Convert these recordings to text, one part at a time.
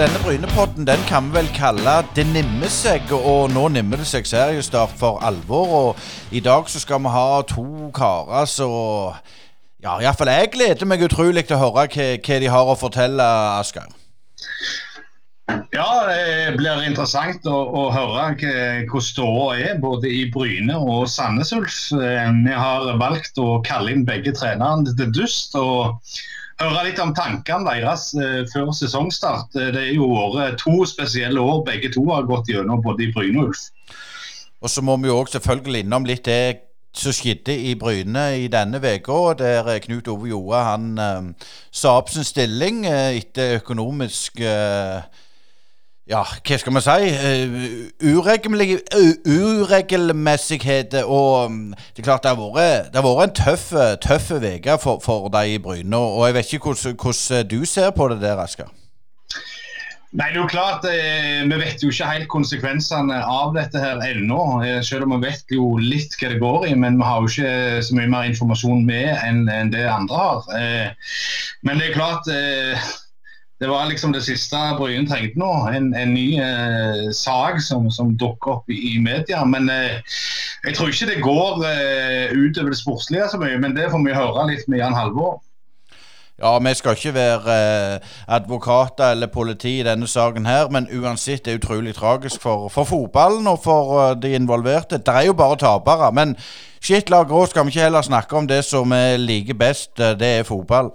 denne Brynepodden den kan vi vel kalle Det nimmer seg, og nå nimmer det seg seriestart for alvor. Og i dag så skal vi ha to karer som Ja, iallfall jeg gleder meg utrolig til å høre hva, hva de har å fortelle, Asgeir. Ja, det blir interessant å, å høre hvordan ståa er både i Bryne og Sandnes Ulf. Eh, vi har valgt å kalle inn begge trenerne til dust. og høre litt om tankene deres eh, før sesongstart. Eh, det er jo året, to spesielle år begge to har gått gjennom, både i Bryne og Ulf. Og så må vi jo også selvfølgelig innom litt det som skjedde i Bryne i denne uka, der Knut Ove Joa han eh, sa opp sin stilling eh, etter økonomisk eh, ja, hva skal vi si Uregelmessighet uregelmessigheter. Og mm, det er klart det har vært, det har vært en tøff, tøff uke for, for deg i Bryne. Og jeg vet ikke hvordan, hvordan du ser på det der, Asker? Nei, det er jo klart, eh, Vi vet jo ikke helt konsekvensene av dette her ennå. Eh, selv om vi vet jo litt hva det går i, men vi har jo ikke så mye mer informasjon med enn, enn det andre har. Eh, men det er klart eh, det var liksom det siste Bryn trengte nå. En, en ny eh, sak som, som dukker opp i, i media. Men eh, jeg tror ikke det går eh, utover det sportslige så mye. Men det får vi høre litt med Jan Halvor. Ja, vi skal ikke være eh, advokater eller politi i denne saken her, men uansett det er utrolig tragisk for, for fotballen og for uh, de involverte. Det er jo bare tapere. Men skitt la grå, skal vi ikke heller snakke om det som vi liker best. Eh, det er fotball.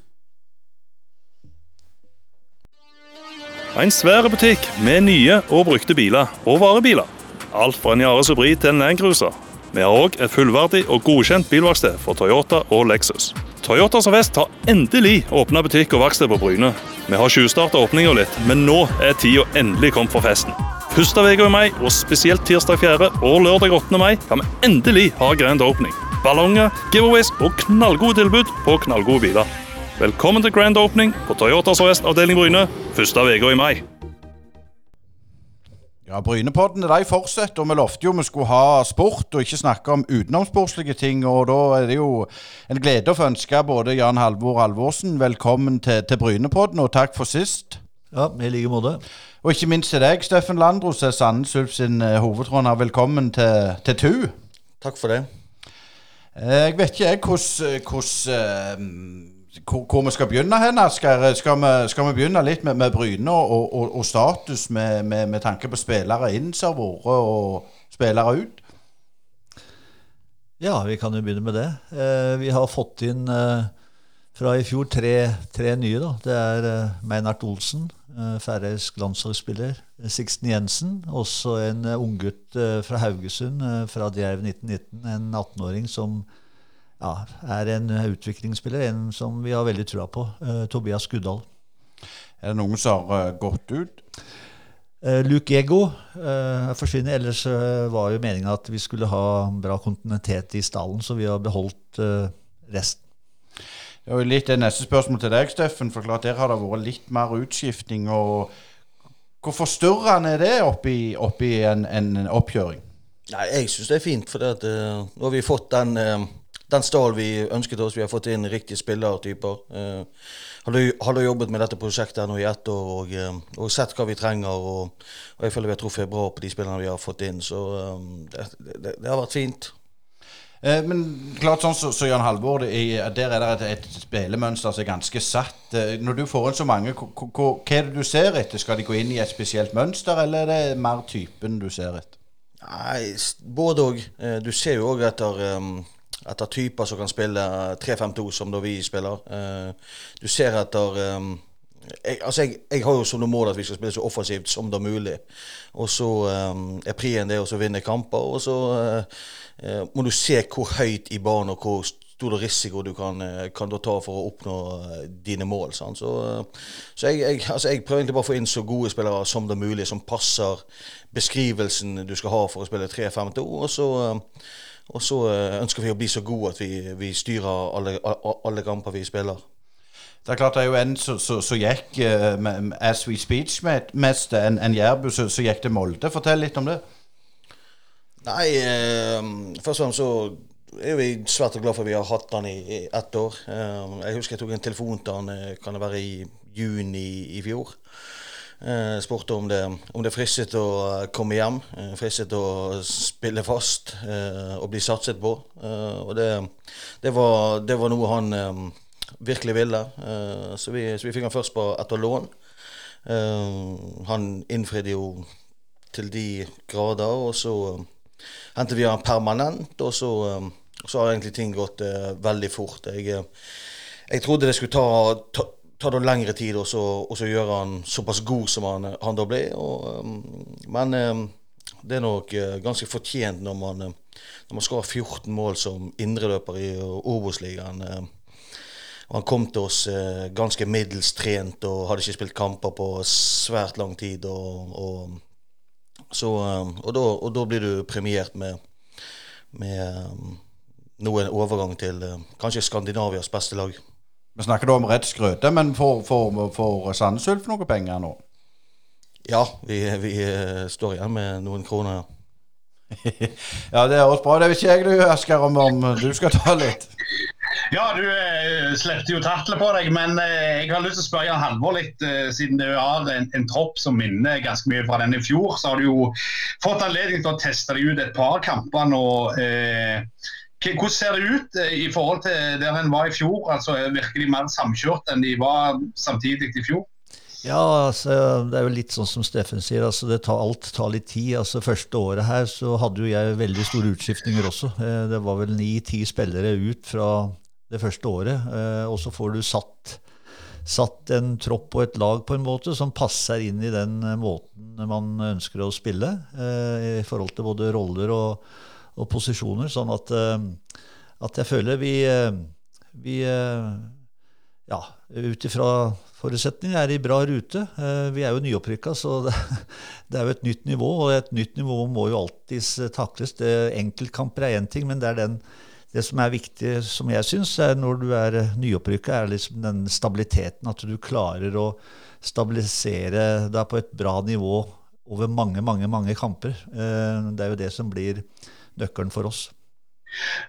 En svær butikk med nye og brukte biler og varebiler. Alt fra en Yaris Hybrid til en Landcruiser. Vi har òg et fullverdig og godkjent bilverksted for Toyota og Lexus. Toyota Sør-Vest har endelig åpna butikk og verksted på Bryne. Vi har tjuvstarta åpninga litt, men nå er tida endelig kommet for festen. Første uka i mai, og spesielt tirsdag 4. og lørdag 8. mai, kan vi endelig ha grand opening. Ballonger, giveaways og knallgode tilbud på knallgode biler. Velkommen til grand opening på Toyotas Sør-Vest avdeling Bryne første uka i mai. Ja, Brynepodden de fortsetter, og vi lovte jo vi skulle ha sport og ikke snakke om utenomsportslige ting. og Da er det jo en glede å få ønske både Jan Halvor Alvorsen velkommen til, til Brynepodden, og takk for sist. Ja, i like måte. Og ikke minst til deg, Steffen Landros, er Sandnes Ulf sin uh, hovedtråder. Velkommen til, til TU. Takk for det. Uh, jeg vet ikke jeg hvordan uh, hvor, hvor, vi skal begynne hen, Asker. Skal vi, skal vi begynne litt med, med Bryne og, og, og, status med, med, med, tanke på spillere inn som har vært, og spillere ut? Ja, vi kan jo begynne med det. Eh, vi har fått inn eh, fra i fjor tre, tre nye. da. Det er eh, Meinert Olsen, eh, færøysk landslagsspiller. Sixten Jensen, også en uh, unggutt eh, fra Haugesund, eh, fra Djerv 1919. En 18-åring som ja, er en utviklingsspiller, en som vi har veldig trua på. Uh, Tobias Guddal. Er det noen som har uh, gått ut? Uh, Luke Ego uh, forsvinner. Ellers var jo meninga at vi skulle ha bra kontinuitet i stallen, så vi har beholdt resten. Det er jo litt det neste spørsmål til deg, Steffen. For klart der har det vært litt mer utskifting. og Hvor forstyrrende er det oppi, oppi en, en, oppkjøring? Nei, Jeg syns det er fint, for det at, nå har vi fått den den stål vi ønsket oss. Vi har fått inn riktige spillertyper. Eh, har du jobbet med dette prosjektet nå i ett år og, uh, og, sett hva vi trenger. Og, og jeg føler vi har truffet bra på de spillerne vi har fått inn. Så um, det, det, det, har vært fint. Eh, men klart sånn som så, så Jan Halvor, er, der er det et, et spillemønster som er ganske satt. Eh, når du får inn så mange, hva er det du ser etter? Skal de gå inn i et spesielt mønster, eller er det mer typen du ser etter? Nei, både òg. Du ser jo òg etter um, etter typer som kan spille 3-5-2, som da vi spiller. Uh, du ser etter um, jeg, altså jeg, jeg, har jo som mål at vi skal spille så offensivt som det er mulig. Og så um, er prien det å vinne kamper. Og så uh, uh, må du se hvor høyt i banen og hvor stor risiko du kan, eh, kan ta for å oppnå eh, dine mål. Sant? Så, uh, så jeg, altså jeg, prøver egentlig bare å få inn så gode spillere som det er mulig, som passer beskrivelsen du skal ha for å spille 3-5-2. Og så, og så ønsker vi å bli så gode at vi, vi styrer alle, alle kamper vi spiller. Det er klart det er jo en som gikk uh, as we speech mest, en, en Jærbu som gikk til Molde. Fortell litt om det. Nei, eh, først og fremst så er vi svært glad for at vi har hatt han i, i ett år. Eh, jeg husker jeg tok en telefon til han eh, kan det være i juni i fjor. Eh, spurte om det, om det fristet å komme hjem, eh, fristet å spille fast eh, og bli satset på. Eh, og det, det, var, det, var, noe han eh, virkelig ville. så, vi, vi fikk han først på etter lån. han innfridde jo til de grader, og så hentet vi han permanent, og så, så har egentlig ting gått veldig fort. Jeg, jeg, trodde det skulle ta, ta, ta det lengre tid og så gjøre han såpass god som han, han da ble. Og, um, men um, det er nok uh, ganske fortjent når man, når man skårer 14 mål som indreløper i Obos-ligaen. Han kom til oss eh, ganske middels trent og hadde ikke spilt kamper på svært lang tid. Og, og så, um, og, da, og, da, blir du premiert med, med um, noe overgang til uh, kanskje Skandinavias beste lag. Vi snakker da om rett skrøte, men får, får, får Sandnes Ulf noe penger nå? Ja, vi, vi uh, står igjen med noen kroner. ja, det høres bra. Det vet ikke jeg du, Asker, om, om du skal ta litt. Ja, du eh, slepte jo tatlet på deg, men eh, jeg har lyst til å spørre Jan Halvor litt. Eh, siden du har en, en, tropp som minner ganske mye fra den i fjor, så har du jo fått anledning til å teste deg ut et par kamper nå. Eh, hvordan ser det ut eh, i forhold til der en var i fjor? Altså, Virker de mer samkjørt enn de var samtidig i fjor? Ja, altså, det er jo litt sånn som Steffen sier. altså tar, Alt tar litt tid. altså Første året her så hadde jo jeg veldig store utskiftninger også. Eh, det var vel ni-ti spillere ut fra det første året. Eh, og så får du satt, satt en tropp og et lag på en måte som passer inn i den måten man ønsker å spille, i forhold til både roller og, og posisjoner. Sånn at, at, jeg føler vi, vi ja, ut ifra forutsetninger er i bra rute. Vi er jo nyopprykka, så det, det, er jo et nytt nivå. Og et nytt nivå må jo alltids takles. Enkeltkamper er én ting, men det er den det som er viktig, som jeg syns, når du er nyopprykka, er liksom den stabiliteten. At du klarer å stabilisere deg på et bra nivå over mange, mange, mange kamper. Eh, det er jo det som blir nøkkelen for oss.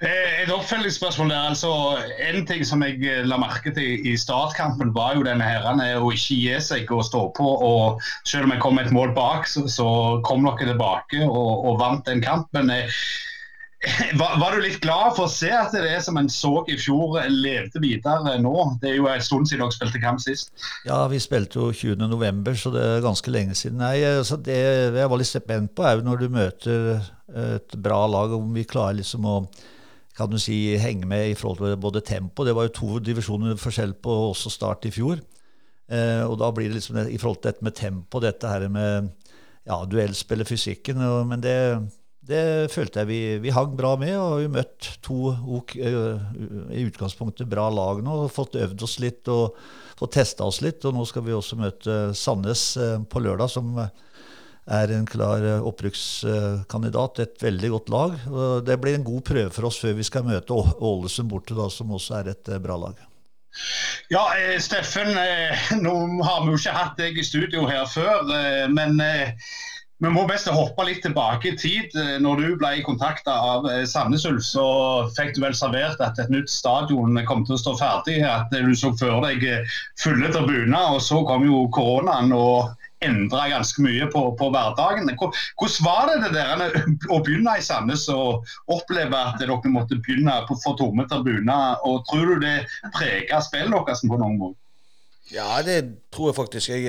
Eh, et oppfølgingsspørsmål der. altså En ting som jeg eh, la merke til i startkampen, var jo denne herren å ikke gi seg og stå på. og Selv om jeg kom et mål bak, så, så kom dere tilbake og, og vant den kampen. Var, var, du litt glad for å se at det er som en så i fjor, levde videre nå? Det er jo en stund siden dere spilte kamp sist. Ja, vi spilte jo 20.11, så det er ganske lenge siden. Nei, altså det jeg var litt spent på, er jo når du møter et bra lag, om vi klarer liksom å kan du si, henge med i forhold til både tempo. Det var jo to divisjoner forskjell på også start i fjor. Eh, og da blir det liksom i forhold til dette med tempo, dette her med ja, duellspillet, fysikken. Men det det følte jeg vi, vi hang bra med, og vi møtt to i utgangspunktet bra lag nå. og Fått øvd oss litt og fått testa oss litt. Og nå skal vi også møte Sandnes på lørdag, som er en klar opprykkskandidat. Et veldig godt lag. Det blir en god prøve for oss før vi skal møte Ålesund borte, da, som også er et bra lag. Ja, Steffen, nå har vi jo ikke hatt deg i studio her før, men vi må best hoppe litt tilbake i tid. Eh, når du ble kontakta av eh, Sandnes Ulf, så fikk du vel servert at et nytt stadion kom til å stå ferdig. At du så for deg eh, fulle tribuner. Og så kom jo koronaen og endra ganske mye på, på hverdagen. Hvordan var det, det der, å begynne i Sandnes og oppleve at dere måtte begynne på for tomme tribuner? Og tror du det prega spillet deres på noen måte? Ja, det tror jeg faktisk. Jeg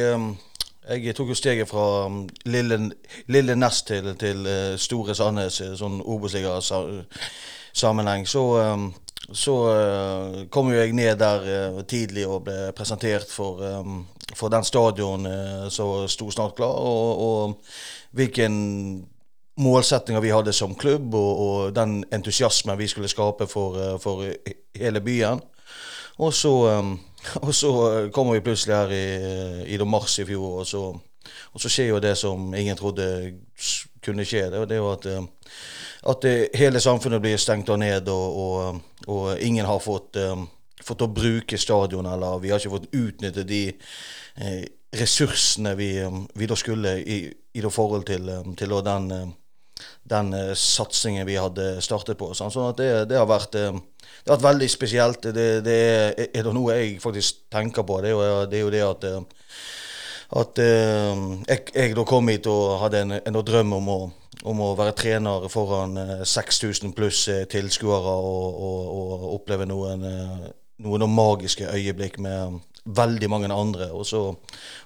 jeg tok jo steget fra um, lille, lille Nest til, til uh, store Sandnes i sånn Obos-sammenheng. Så, um, så uh, kom jo jeg ned der uh, tidlig og ble presentert for, um, for den stadion som sto snart klar. Og, og hvilken målsettinga vi hadde som klubb, og, og, den entusiasmen vi skulle skape for, for hele byen. Og så, og så kommer vi plutselig her i, i mars i fjor, og så, og så, skjer jo det som ingen trodde kunne skje. Det, det er jo at, at hele samfunnet blir stengt ned, og, og, ingen har fått, fått å bruke stadion, eller vi har ikke fått utnytte de eh, ressursene vi, vi, da skulle i, i forhold til, til den den uh, satsingen vi hadde startet på. Sånn, sånn at det, det, har vært, det, har vært veldig spesielt. Det, det er, er, det noe jeg faktisk tenker på, det er jo det, er jo det at, at jeg, jeg, da kom hit og hadde en, en drøm om å, om å, være trener foran 6000 pluss tilskuere og, og, og, oppleve noen, noen magiske øyeblikk med veldig mange andre. Og så,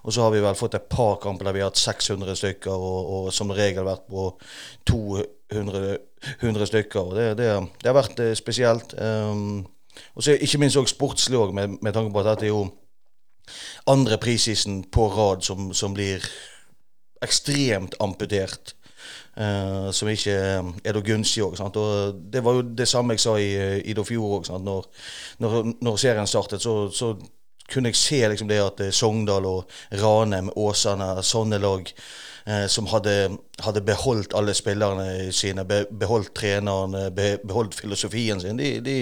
og så, har vi vel fått et par kamper der vi har hatt 600 stykker, og, og som regel vært på 200 100 stykker. og Det, det, det har vært eh, spesielt. Um, og så Ikke minst også sportslig, også, med, med, tanke på at det er jo andre prisisen på rad som, som blir ekstremt amputert. Uh, som ikke er da gunstig òg. Det var jo det samme jeg sa i, i fjor òg. Når, når, når, serien startet, så, så kunne jeg se liksom det at eh, Sogndal og Ranheim, Åsane, sånne lag eh, som hadde, hadde, beholdt alle spillerne sine, be, beholdt treneren, be, beholdt filosofien sin, de, de,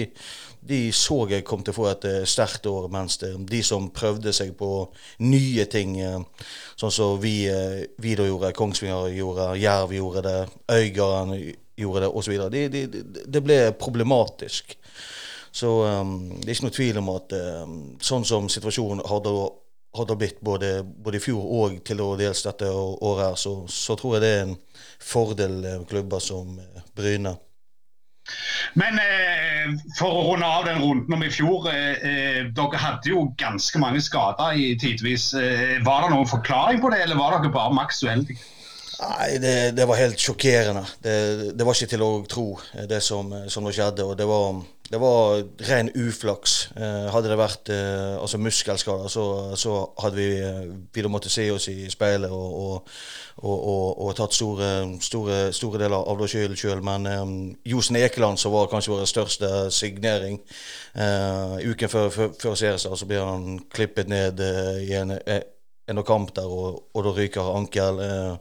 de, så jeg kom til å få et uh, sterkt år. Mens de som prøvde seg på nye ting, uh, sånn som vi, uh, vi da gjorde, Kongsvinger gjorde, Jerv gjorde det, Øygarden gjorde det osv., det, de, det ble problematisk. Så um, det er ikke noe tvil om at um, sånn som situasjonen hadde, hadde blitt både, i fjor og til dels dette året, så, så, tror jeg det er en fordel klubber som Bryne. Men eh, for å runde av den runden om i fjor. Eh, eh, dere hadde jo ganske mange skader i tidvis. Eh, var det noen forklaring på det, eller var dere bare maks uheldige? Nei, det, det, var helt sjokkerende. Det, det, var ikke til å tro, eh, det som, som skjedde. og det var det var ren uflaks. Eh, hadde det vært eh, altså muskelskader, så, så, hadde vi, eh, vi måttet se oss i speilet og, og, og, og tatt store, store, store, deler av det sjøl sjøl. Men eh, Josen Ekeland, som var kanskje vår største signering eh, uken før, før, før seriestart, så blir han klippet ned uh, i en, en kamp der, og, da ryker ankel. Uh,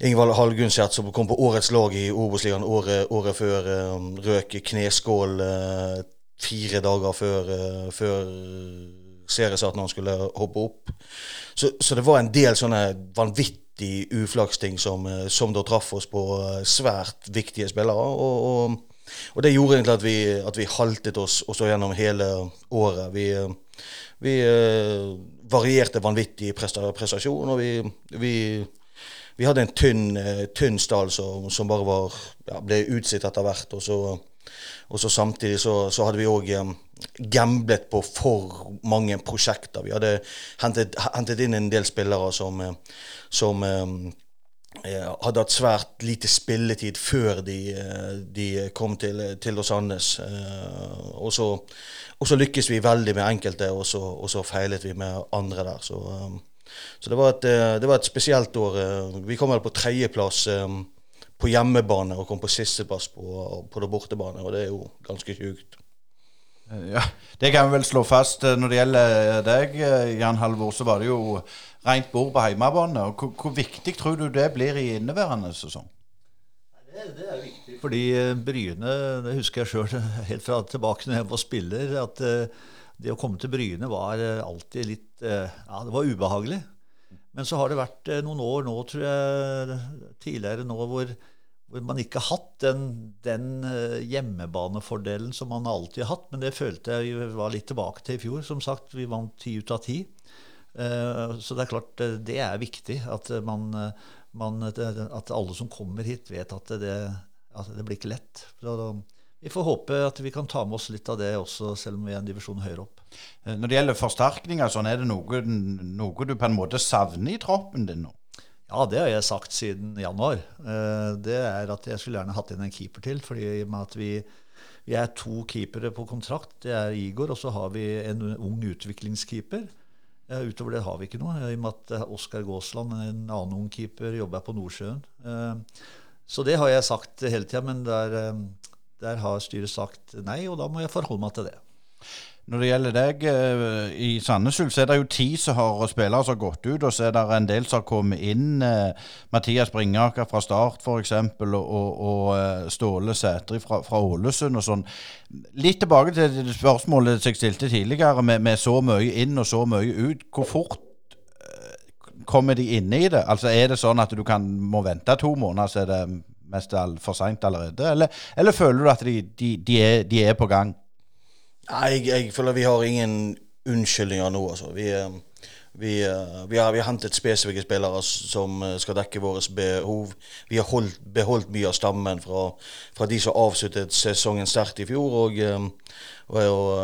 Ingvald Hallgunnskjert, som kom på årets lag i Obos-ligaen året, året, før, um, røk kneskål uh, fire dager før, uh, før seriestart når han skulle hoppe opp. Så, så, det var en del sånne vanvittig uflaksting som, som da traff oss på svært viktige spillere. og, og og det gjorde egentlig at vi, at vi haltet oss også gjennom hele året. Vi, vi varierte vanvittig prestasjon, og vi, vi, vi hadde en tynn, eh, tynn stall som, som, bare var, ja, ble utslitt etter hvert. Og så, og så samtidig så, så, hadde vi òg um, gamblet på for mange prosjekter. Vi hadde hentet, hentet inn en del spillere som, eh, som um, hadde hatt svært lite spilletid før de, de kom til, til Los Andes. Og så, og så lykkes vi veldig med enkelte, og så, og så feilet vi med andre der. Så um, så det var, et, eh, det var et spesielt år. Eh, vi kom vel på tredjeplass eh, på hjemmebane og kom på sisteplass på, på det bortebane, og det er jo ganske sjukt. Ja, Det kan vi vel slå fast. Når det gjelder deg, Jan Halvor, så var det jo rent bord på hjemmebane. Hvor, hvor, viktig tror du det blir i inneværende sesong? Det, det er viktig, fordi Bryne Det husker jeg sjøl helt fra tilbake når jeg var spiller. at det å komme til Bryne var alltid litt Ja, det var ubehagelig. Men så har det vært eh, noen år nå, tror jeg, tidligere nå, hvor, hvor man ikke har hatt den, den, eh, hjemmebanefordelen som man alltid har hatt. Men det følte jeg var litt tilbake til i fjor. Som sagt, vi vant ti ut av ti. Eh, så det er klart, det er viktig at, man, man, at alle som kommer hit, vet at det, at det blir ikke lett. Så vi får håpe at vi kan ta med oss litt av det også, selv om vi er en divisjon høyere opp. Eh, når det gjelder forsterkninger, sånn, er det noe, noe, du på en måte savner i troppen din nå? Ja, det har jeg sagt siden januar. Eh, det er at jeg skulle gjerne hatt inn en keeper til. fordi i og med at vi, vi er to keepere på kontrakt. Det er Igor, og så har vi en ung utviklingskeeper. Eh, utover det har vi ikke noe. I og med at Oskar Gåsland, en annen ung keeper, jobber på Nordsjøen. Så det har jeg sagt hele tida, men det eh, der har styret sagt nei, og da må jeg forholde meg til det. Når det gjelder deg eh, i Sandnes så er det jo ti som har spillere som har gått ut, og så er det en del som har kommet inn. Eh, Mathias Bringaker fra Start f.eks., og, og, eh, Ståle Sætri fra, Ålesund og sånn. Litt tilbake til spørsmålet jeg stilte tidligere, med, med, så mye inn og så mye ut. Hvor fort kommer de inn i det? Altså Er det sånn at du kan, må vente to måneder, så er det mest for seint allerede? Eller, eller, føler du at de, de, de, er, de er på gang? Nei, jeg, jeg, føler vi har ingen unnskyldninger nå, altså. Vi, eh, vi, eh, vi, har, vi har, hentet spesifikke spillere som eh, skal dekke våre behov. Vi har holdt, beholdt mye av stammen fra, fra, de som avsluttet sesongen sterkt i fjor. Og, og, og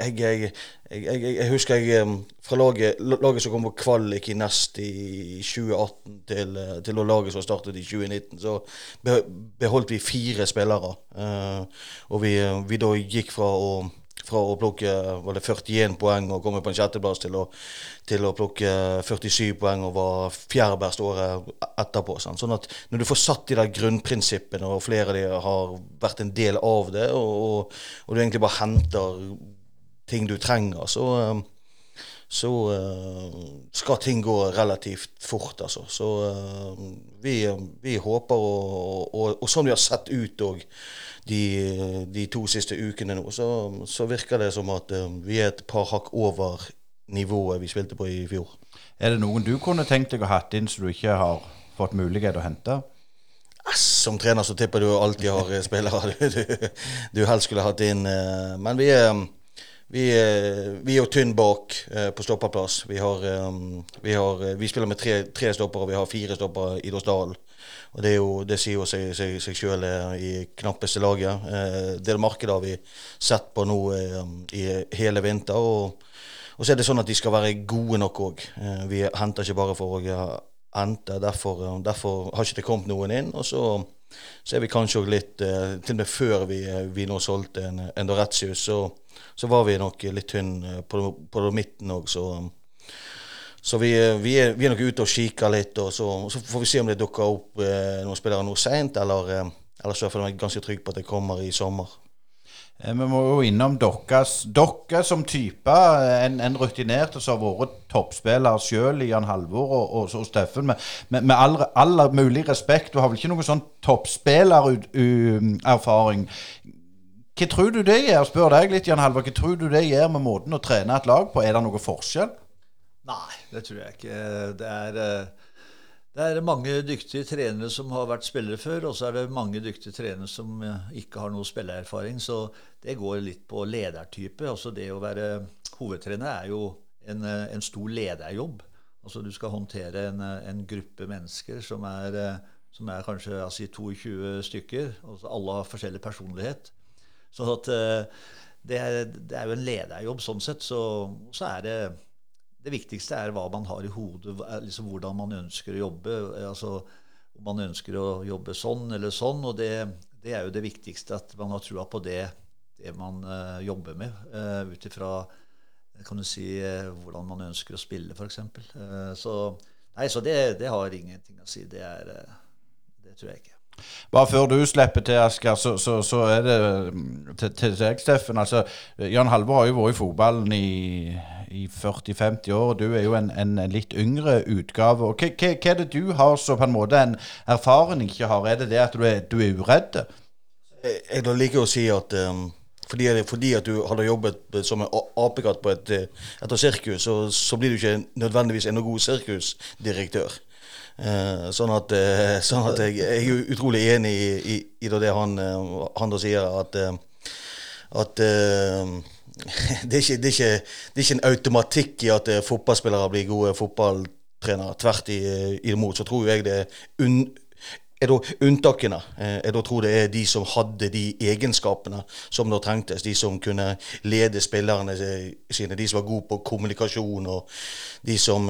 jeg, jeg, jeg, husker jeg fra laget, laget som kom på kvalik i Nest i 2018 til, til laget som startet i 2019, så beholdt vi fire spillere. Og vi, vi da gikk fra å fra å plukke var det 41 poeng og komme på en sjetteplass til, til, å plukke 47 poeng og være fjerde best året etterpå. Sånn. sånn at når du får satt de der grunnprinsippene, og flere av de har vært en del av det, og, og, og du egentlig bare henter ting du trenger, så, så uh, skal ting gå relativt fort, altså. Så uh, vi, vi, håper, og, og, og, sånn vi har sett ut òg de, de, to siste ukene nå, så, så, virker det som at uh, vi er et par hakk over nivået vi spilte på i fjor. Er det noen du kunne tenkt deg å hatt inn som du ikke har fått mulighet å hente? Som trener så tipper du alltid har eh, spillere du, du, du, helst skulle hatt inn. Uh, men vi er vi, vi, er jo tynn bak eh, på stopperplass. Vi, har, vi, har, vi, spiller med tre, tre stoppere, og vi har fire stoppere i Dåsdalen. Og det, jo, det sier jo seg, seg, seg sjøl i knappeste laget. Eh, det markedet har vi sett på nå eh, i hele vinter. Og, og, så er det sånn at de skal være gode nok òg. Eh, vi henter ikke bare for å hente. Derfor, derfor, har ikke det kommet noen inn. Og så, så er vi kanskje òg litt Til og med før vi, vi nå solgte en, en så, så var vi nok litt tynn på, på midten òg, så så vi, vi, er, vi, er, nok ute og kikker litt, og så, så, får vi se om det dukker opp eh, noen spillere noe seint, eller, eh, eller så er jeg ganske trygg på at det kommer i sommer. Eh, vi må jo innom Dere som type, en, en rutinert som har vært toppspiller sjøl, Jan Halvor og, og, og Steffen. Med, med, med all, all, mulig respekt, du har vel ikke noen sånn toppspillererfaring. Hva tror du det gjør? Spør deg litt, Jan Halvor. Hva tror du det gjør med måten å trene et lag på? Er det noe forskjell? Nei, det tror jeg ikke. Det er, eh, det er, mange dyktige trenere som har vært spillere før, og så er det mange dyktige trenere som eh, ikke har noe spillererfaring. Så det går litt på ledertype. Altså det å være hovedtrener er jo en, eh, en stor lederjobb. Altså du skal håndtere en, en gruppe mennesker som er, som er kanskje altså 22 stykker. Altså alle har forskjellig personlighet. Så at, det, er, det er jo en lederjobb sånn sett. Så, så er det det viktigste er hva man har i hodet, liksom hvordan man ønsker å jobbe. altså Om man ønsker å jobbe sånn eller sånn. Og det, det er jo det viktigste, at man har trua på det, det man uh, jobber med. Uh, Ut ifra si, uh, hvordan man ønsker å spille, f.eks. Uh, så nei, så det, det, har ingenting å si. Det, er, det tror jeg ikke. Bare før du slipper til, Asker, så, så, så, er det mm, til, til deg, Steffen. Altså, Jan Halvor har jo vært i fotballen i, i 40-50 år. og Du er jo en, en, litt yngre utgave. Og hva, er det du har som på en måte en erfaring ikke har? Er det det at du er, du er uredd? Jeg, jeg liker å si at um, fordi, fordi, at du hadde jobbet som en apekatt på et, etter sirkus, så, så, blir du ikke nødvendigvis en god sirkusdirektør. Uh, sånn, at, uh, sånn at, jeg, jeg er utrolig enig i, i, i det han, uh, han da sier, at, at det, er ikke, det, er ikke, det, er ikke, en automatikk i at fotballspillere blir gode fotballtrenere. Tvert imot så tror jeg det un, er da unntakene. Jeg da tror det er de som hadde de egenskapene som da trengtes. De som kunne lede spillerne sine. De som var gode på kommunikasjon, og de som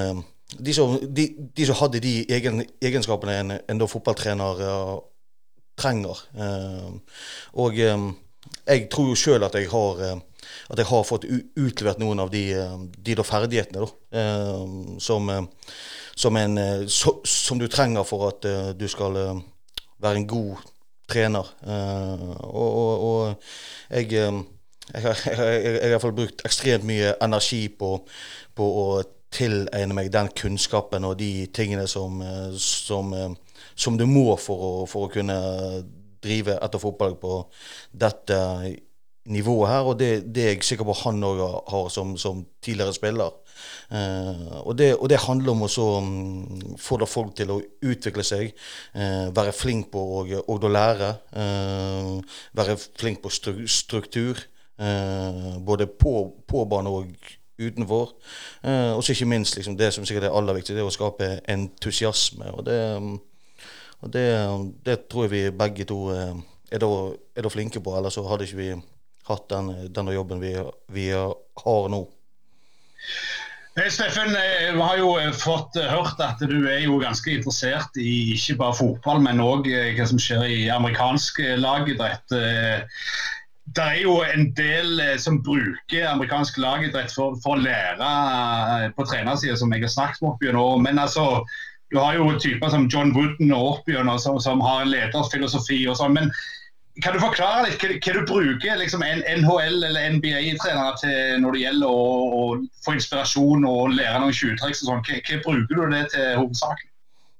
de som, de, de som, hadde de egen, egenskapene en, en fotballtrener uh, trenger. Uh, og um, jeg tror jo sjøl at uh, at jeg har fått utlevert noen av de, de ferdighetene som, som, en, so, som, du trenger for at du skal være en god trener. og, og, og jeg, jeg, har, jeg, har i hvert fall brukt ekstremt mye energi på, på å tilegne meg den kunnskapen og de tingene som, som, som du må for å, for å kunne drive etter fotball på dette nivået her, og det, det er jeg sikker på han òg har som, som, tidligere spiller. Eh, og, det, og, det, handler om å um, få folk til å utvikle seg, eh, være flink på å lære. Eh, være flink på stru, struktur, eh, både på, på bane og utenfor. Eh, og ikke minst liksom, det som sikkert er aller viktig, det er å skape entusiasme. og det, um, og det, det tror jeg vi begge to eh, er da, er da flinke på, ellers så hadde ikke vi hatt den, denne jobben vi, vi har nå. Steffen, vi har jo eh, fått eh, hørt at du er jo ganske interessert i ikke bare fotball, men òg eh, hva som skjer i amerikansk lagidrett. Det er jo en del som bruker amerikansk lagidrett for, for å lære på trenersida, som jeg har snakket med opp gjennom. Men altså, du har jo typer som John Wooden og opp gjennom som, som har en lederfilosofi og sånn. men kan du forklare litt hva, hva du bruker liksom, NHL- eller NBA-trenere til når det gjelder å, å, få inspirasjon og lære noen tjuvtriks? Sånn. Hva, hva, bruker du det til hovedsakelig?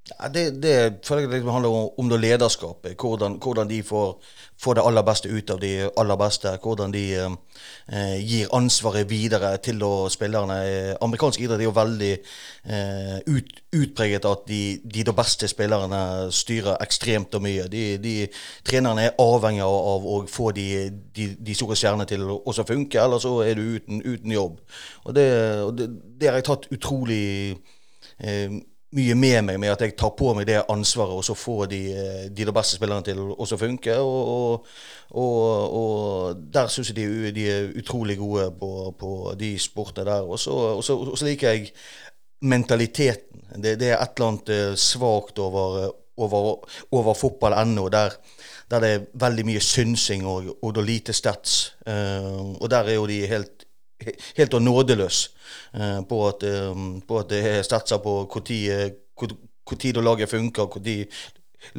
Ja, det, det det handler om, om det lederskapet. Hvordan, hvordan de får får, det aller beste ut av de aller beste. Hvordan de eh, gir ansvaret videre til spillerne. Amerikansk idrett er jo veldig eh, ut, utpreget at de, de, de, beste spillerne styrer ekstremt og mye. De, de Trenerne er avhengig av å få de, de, store stjernene til å funke, eller så er du uten, uten jobb. Og det, og det har jeg tatt utrolig eh, mye med meg med at jeg tar på meg det ansvaret og så får de, eh, de, de beste spillerne til å funke. Og, og, og der syns jeg de, de, er utrolig gode på, på de sportene der. Og så liker jeg mentaliteten. Det, det, er et eller annet eh, svakt over, over, over fotball ennå. Der, der, det er veldig mye synsing og, og lite stats. Uh, og der er jo de helt helt nådeløs eh, på, at, eh, på at det er satser på når eh, laget funker, når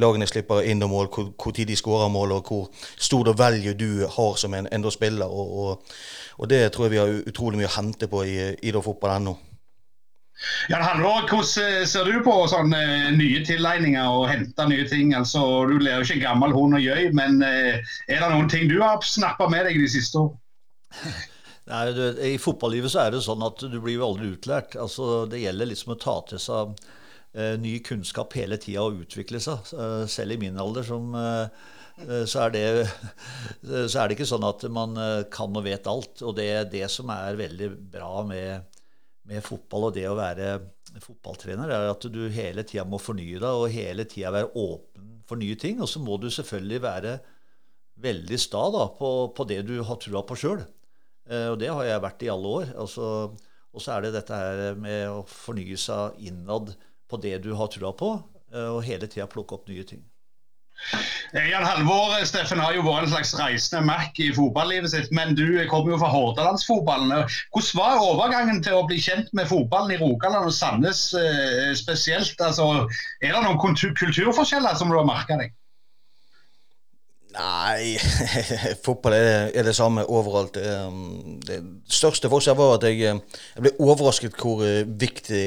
lagene slipper inn og mål, tid de skårer mål, og hvor stor value du har som en enda spiller. Og, og, og, det tror jeg vi har utrolig mye å hente på i, i fotball ennå. Ja, om, hvordan ser du på sånne nye tilegninger og hente nye ting? Altså, Du lærer jo ikke en gammel hund å gjøy, men er det noen ting du har snappa med deg de siste årene? Nei, du, I fotballivet så er det sånn at du blir jo aldri utlært. Altså, det gjelder liksom å ta til seg eh, ny kunnskap hele tida og utvikle seg. Eh, selv i min alder som, eh, eh så, er det, så, er det, ikke sånn at man eh, kan og vet alt. Og det er det som er veldig bra med, med fotball og det å være fotballtrener, er at du hele tida må fornye deg og hele tida være åpen for nye ting. Og så må du selvfølgelig være veldig sta da, på, på det du har trua på sjøl. Eh, og det har jeg vært i alle år. Altså, og så er det dette her med å fornye seg innad på det du har trua på, eh, og hele tida plukke opp nye ting. Eh, Jan Halvor Steffen har jo vært en slags reisende Mac i fotballivet sitt, men du kommer jo fra Hordalandsfotballen. Hvordan var overgangen til å bli kjent med fotballen i Rogaland og Sandnes spesielt? Altså, er det noen kulturforskjeller som du har merka deg? Nei, fotball er, er, det samme overalt. Um, det største forskjellen var at jeg, jeg ble overrasket hvor eh, viktig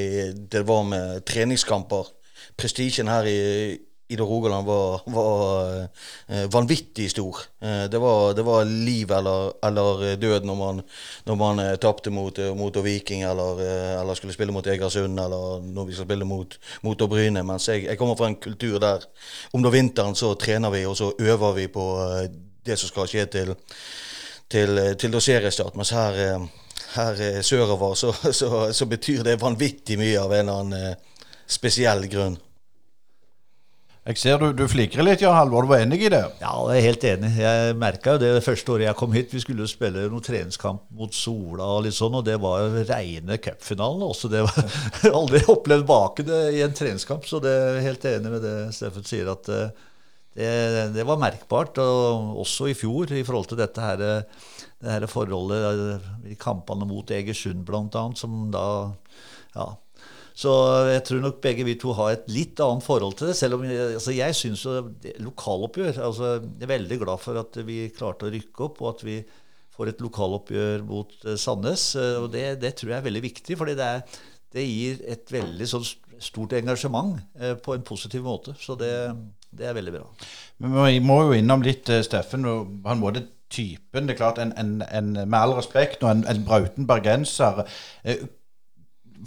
det var med treningskamper. Prestisjen her i, i Rogaland var, var uh, vanvittig stor. Uh, det, var, det, var, liv eller, eller død når man, når man uh, tapte mot, mot Viking eller, eller, skulle spille mot Egersund eller når vi skal spille mot, mot Bryne. Mens jeg, jeg, kommer fra en kultur der om er vinteren så trener vi og så øver vi på det som skal skje til, til, til seriestart. Mens her, her sørover så, så, så, betyr det vanvittig mye av en eller annen spesiell grunn. Jeg ser du, du flikrer litt, Jan Halvor. Du var enig i det? Ja, jeg er helt enig. Jeg merka jo det første året jeg kom hit. Vi skulle jo spille noen treningskamp mot Sola og litt sånn, og det var jo reine cupfinalen også. Det var aldri opplevd baki det i en treningskamp, så det er helt enig med det Steffen sier, at eh, det, det, var merkbart. Og også i fjor, i forhold til dette her, det her forholdet i kampene mot Egersund bl.a., som da ja, Så jeg tror nok begge vi to har et litt annet forhold til det. Selv om altså jeg syns jo lokaloppgjør altså Jeg er veldig glad for at vi klarte å rykke opp, og at vi får et lokaloppgjør mot eh, Sandnes. eh, Og det, det tror jeg er veldig viktig, fordi det, det gir et veldig sånn stort engasjement eh, på en positiv måte. Så det, det er veldig bra. Men vi må jo innom litt, Steffen, og han en typen. Det er klart, en, en, en med all respekt, og en, en brauten bergenser.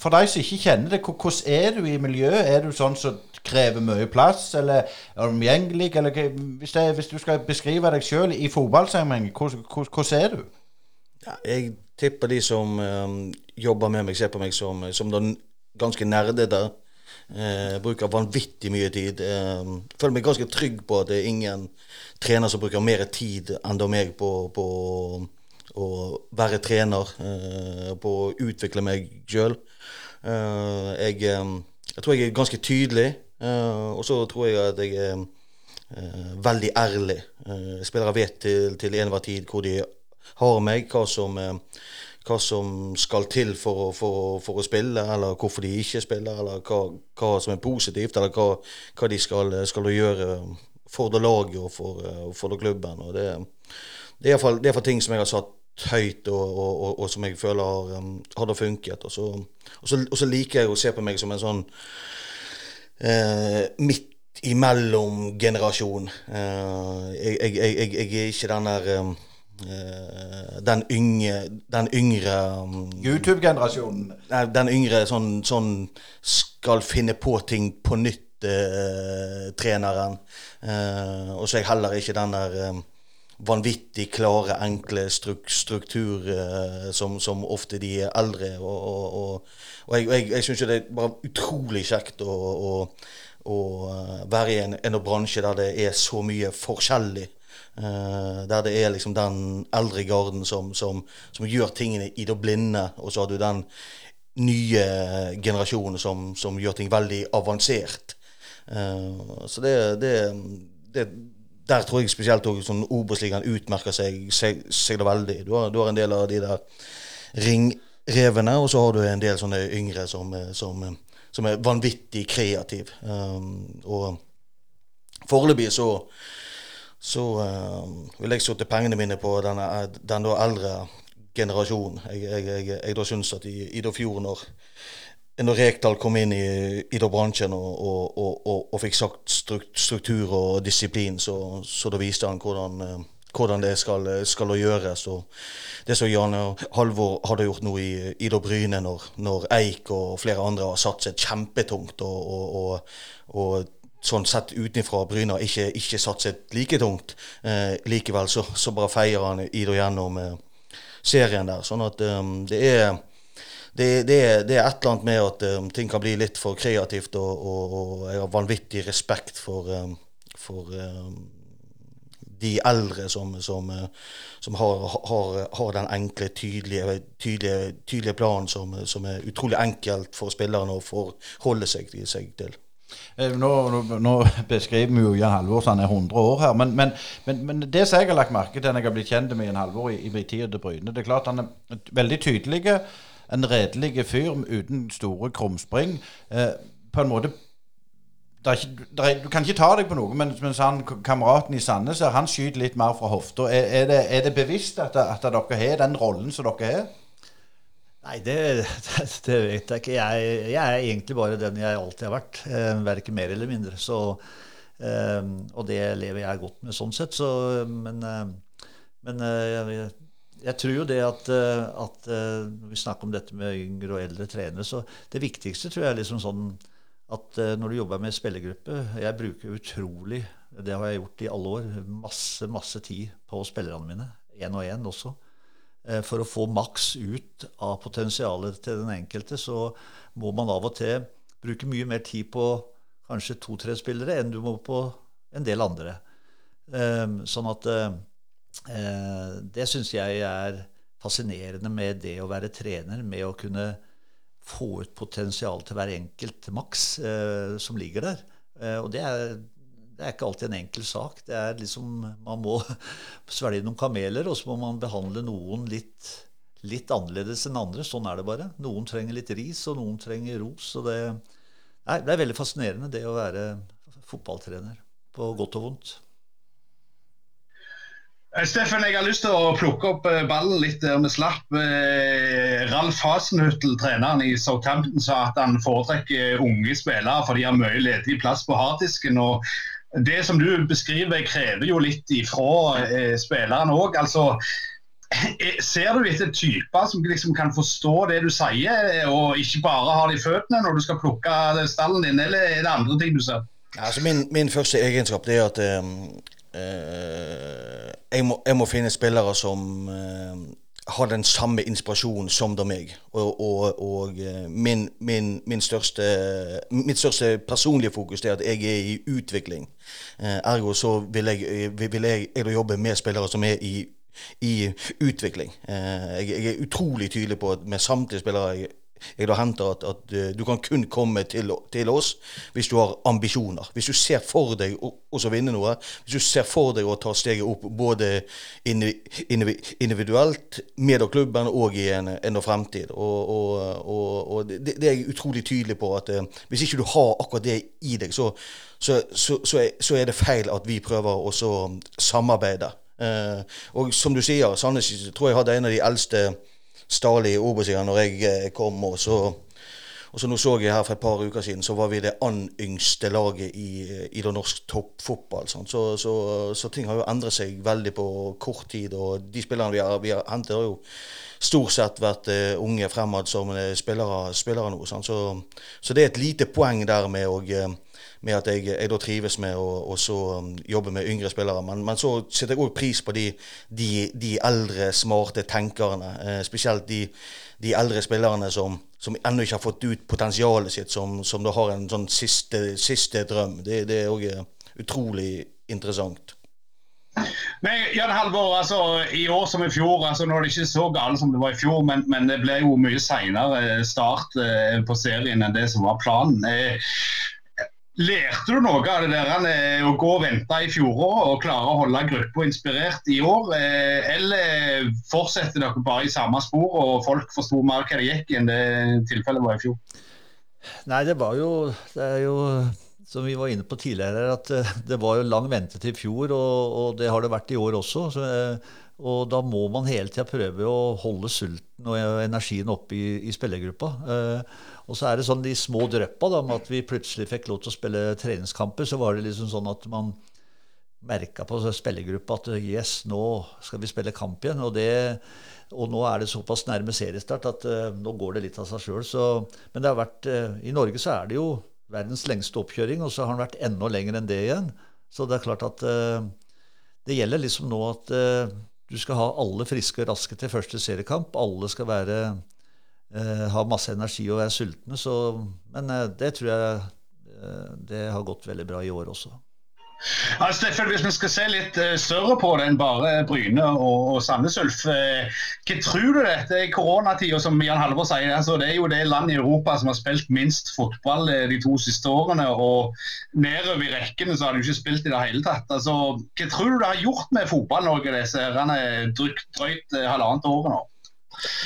For deg som ikke kjenner det, hvordan er du i miljøet? Er du sånn som krever mye plass, eller er du omgjengelig? Eller, hvis, det, hvis du skal beskrive deg sjøl i fotballsammenheng, hvordan, er du? Ja, jeg tipper de som um, jobber med meg, ser på meg som, som den ganske nerdete. Eh, bruker vanvittig mye tid. Eh, føler meg ganske trygg på at det er ingen trener som bruker mer tid enn meg på, på å være trener, eh, på å utvikle meg sjøl. Eh, jeg, eh, jeg tror jeg er ganske tydelig, og så tror jeg at jeg er veldig ærlig. Spillere vet til, til enhver tid hvor de har meg, hva som, hva som skal til for for, for å spille, eller hvorfor de ikke spiller, eller hva, hva som er positivt, eller hva, hva de skal, skal gjøre for det laget og for, for det klubben. Og det, det er iallfall ting som jeg har satt høyt, og, og, og, og som jeg føler har, um, hadde funket. Så, så, og så liker jeg å se på meg som en sånn uh, midt imellom generasjon. Uh, jeg, jeg, jeg, jeg, jeg er ikke den der um, eh, den, yngre, den yngre um, YouTube-generasjonen. Den yngre sånn, sånn skal finne på ting på nytt eh, treneren. Eh, og så er jeg heller ikke den der eh, vanvittig klare, enkle struk struktur eh, som, som ofte de er eldre. Og, og, og jeg, jeg, jeg syns det er bare utrolig kjekt å, å, å eh, være i en, en bransje der det er så mye forskjellig. Uh, der det er liksom den eldre garden som, som, som gjør tingene i det blinde, og så har du den nye generasjonen som, som gjør ting veldig avansert. Uh, så det, det, det Der tror jeg spesielt også, sånn Obos-ligaen utmerker seg, seg, seg det veldig. Du har, du har en del av de der ringrevene, og så har du en del sånne yngre som, eh, som, som er vanvittig kreative. Um, og foreløpig så så um, vil jeg sette pengene mine på denne, den da eldre generasjonen. Jeg, jeg, jeg, jeg da syns at i, i da når Rekdal kom inn i, i bransjen og, og, og, og, fikk sagt struktur og disiplin, så, så da viste han hvordan, eh, hvordan det skal, skal gjøres. Det som Jan Halvor hadde gjort nå i, Ida Bryne, når, når Eik og flere andre har satset kjempetungt og, sånn sett utenfra Bryne har ikke, ikke satset like tungt. Eh, likevel så, så bare feier han Ida gjennom eh, serien der. Sånn at um, det er det, det, er, det er et eller annet med at um, ting kan bli litt for kreativt, og, og, og jeg har vanvittig respekt for, um, for um, de eldre som, som, uh, som har, har, har, den enkle, tydelige, tydelige, tydelige planen som, som, er utrolig enkelt for spillerne å forholde seg, seg til. Nå, nå, nå, beskriver vi jo Jan Halvor han er 100 år her, men, men, men, men, det som jeg har lagt merke til når jeg har blitt kjent med Jan Halvor i, i tid til Bryne, det er klart han er veldig tydelig, en redelig fyr uten store krumspring. Eh, på en måte ikke, er, Du kan ikke ta deg på noe, men mens han, kameraten i Sandnes han skyter litt mer fra hofta. Er, er, det, er det bevisst at, at dere har den rollen som dere har? Nei, det, det, vet jeg ikke. Jeg, jeg, er egentlig bare den jeg alltid har vært. Eh, Verken mer eller mindre. Så, eh, og det lever jeg godt med sånn sett. Så, men, eh, men jeg, jeg, tror jo det at, at når vi snakker om dette med yngre og eldre trenere, så det viktigste tror jeg er liksom sånn at når du jobber med spillergruppe Jeg bruker utrolig, det har jeg gjort i alle år, masse, masse tid på spillerne mine. Én og én også for å få maks ut av potensialet til den enkelte, så må man av og til bruke mye mer tid på kanskje to-tre spillere enn du må på en del andre. Sånn at det syns jeg er fascinerende med det å være trener, med å kunne få ut potensial til hver enkelt maks som ligger der. Og det er det er ikke alltid en enkel sak. Det er liksom, Man må svelge noen kameler, og så må man behandle noen litt, litt annerledes enn andre. Sånn er det bare. Noen trenger litt ris, og noen trenger ros. Og det, nei, det er veldig fascinerende, det å være fotballtrener. På godt og vondt. Eh, Steffen, jeg har lyst til å plukke opp eh, ballen litt der vi slapp. Eh, Ralf Hasenhüttel, treneren i Southampton, sa at han foretrekker unge spillere for de har mye ledig plass på harddisken. og Det som du beskriver, krever jo litt ifra eh, spillerne òg. Altså, ser du etter typer som liksom kan forstå det du sier, og ikke bare har det i føttene når du skal plukke stallen din, eller er det andre ting du ser? Altså min, min første egenskap er at uh, jeg, må, jeg, må, finne spillere som eh, har den samme inspirasjonen som det meg. Og, og, og min, min, min største, mitt største personlige fokus er at jeg er i utvikling. Eh, ergo så vil jeg, vil jeg, jeg jobbe med spillere som er i i utvikling. Jeg, jeg, er utrolig tydelig på at med samtlige spillere jeg jeg da henter at, at uh, du kan kun komme til, til, oss hvis du har ambisjoner. Hvis du ser for deg å, vinne noe. Hvis du ser for deg å ta steget opp både individuelt, med klubben og i en, en fremtid. Og, og, og det, det, er jeg utrolig tydelig på at uh, hvis ikke du har akkurat det i deg, så, så, så, så er det feil at vi prøver å samarbeide. Uh, og som du sier, Sandnes tror jeg hadde en av de eldste stadig i Obos-ligaen når jeg eh, kom. Og så, og så nå så jeg her for et par uker siden, så var vi det ann yngste laget i, i det norsk toppfotball. Så, så, så, ting har jo endret seg veldig på kort tid. Og de spillerne vi har, vi har hentet, har jo stort sett vært uh, unge fremadstormende spillere, spillere nå. Så, så, det er et lite poeng der med å med at jeg, jeg da trives med å um, jobbe med yngre spillere. Men, men så setter jeg òg pris på de, de, de, eldre, smarte tenkerne. Eh, spesielt de, de, eldre spillerne som, som ennå ikke har fått ut potensialet sitt, som, som da har en sånn siste, siste drøm. Det, det er òg eh, utrolig interessant. Men Jan Halvor, altså, I år som i fjor, altså, nå er det ikke så galt som det var i fjor, men, men det ble jo mye seinere start eh, på serien enn det som var planen. Eh, Lærte du noe av det der eh, å gå og vente i fjoråret og klare å holde gruppa inspirert i år? Eh, eller fortsetter dere bare i samme spor og folk forsto mer hva det gikk enn det tilfellet var i fjor? Nei, det var jo, det jo som vi var inne på tidligere, at eh, det var jo lang ventetid i fjor, og, og, det har det vært i år også. Så, og da må man hele tida prøve å holde sulten og energien oppe i, i spillergruppa. Og så er det sånn de små dryppa med at vi plutselig fikk lov til å spille treningskamper. Så var det liksom sånn at man merka på spillergruppa at yes, nå skal vi spille kamp igjen. Og, det, og nå er det såpass nærme seriestart at uh, nå går det litt av seg sjøl. Men det har vært, uh, i Norge så er det jo verdens lengste oppkjøring, og så har den vært enda lenger enn det igjen. Så det er klart at uh, det gjelder liksom nå at du skal ha alle friske og raske til første seriekamp. Alle skal være eh, har masse energi og er sultne. Så, men eh, det tror jeg eh, det har gått veldig bra i år også. Ja, Steffen, Hvis vi skal se litt uh, større på det enn bare Bryne og, og Sandnes Ulf. Uh, hva tror du dette i koronatida, som Jan Halvor sier? Altså, det er jo det landet i Europa som har spilt minst fotball de to siste årene. Og nedover i rekkene så har de ikke spilt i det hele tatt. Altså, hva tror du det har gjort med Fotball-Norge disse drøyt halvannet året nå?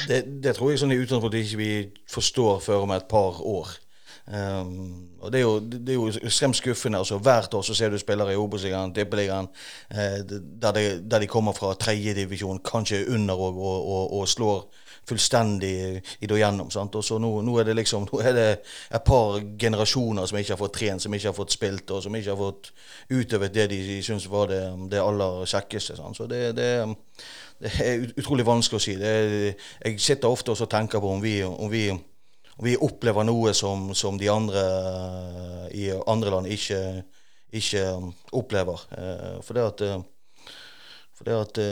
Det, det, tror jeg sånn i utgangspunktet ikke vi forstår før om et par år. Um, og Det er jo, det er jo ekstremt skuffende. altså Hvert år så ser du spillere i Obos-ligaen, Tippeligaen, eh, der, de, der de kommer fra tredjedivisjon, kanskje under og, og, og, og, slår fullstendig i det gjennom. sant? Og så nå, nå, er det liksom, nå er det et par generasjoner som ikke har fått trent, som ikke har fått spilt, og som ikke har fått utøvet det de syns var det, det aller kjekkeste. Sant? Så det, det det er utrolig vanskelig å si. Er, jeg sitter ofte og tenker på om vi, om vi, om vi opplever noe som, som, de andre i andre land ikke, ikke opplever. Eh, for det at, for det at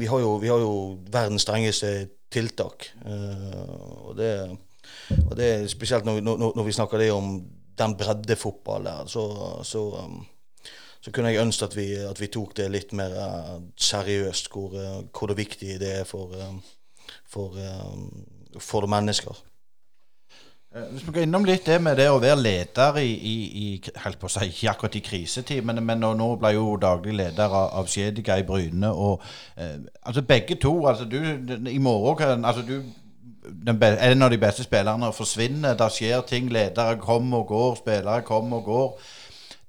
vi, har jo, vi, har jo, verdens strengeste tiltak. Eh, og det, og det spesielt når, når, når vi snakker det om den breddefotballen der, så, så så kunne jeg ønske at vi, at vi tok det litt mer uh, seriøst, hvor, uh, hvor, det viktig det er for, uh, for, for mennesker. Eh, Hvis vi går innom litt det med det å være leder i, i, i på å si, ikke akkurat i krisetid, men, men nå, ble jo daglig leder av, av Skjediga i Bryne. og eh, altså Begge to. altså du, I morgen kan altså du be, En av de beste spillerne forsvinner. Det skjer ting. Ledere kommer og går, spillere kommer og går.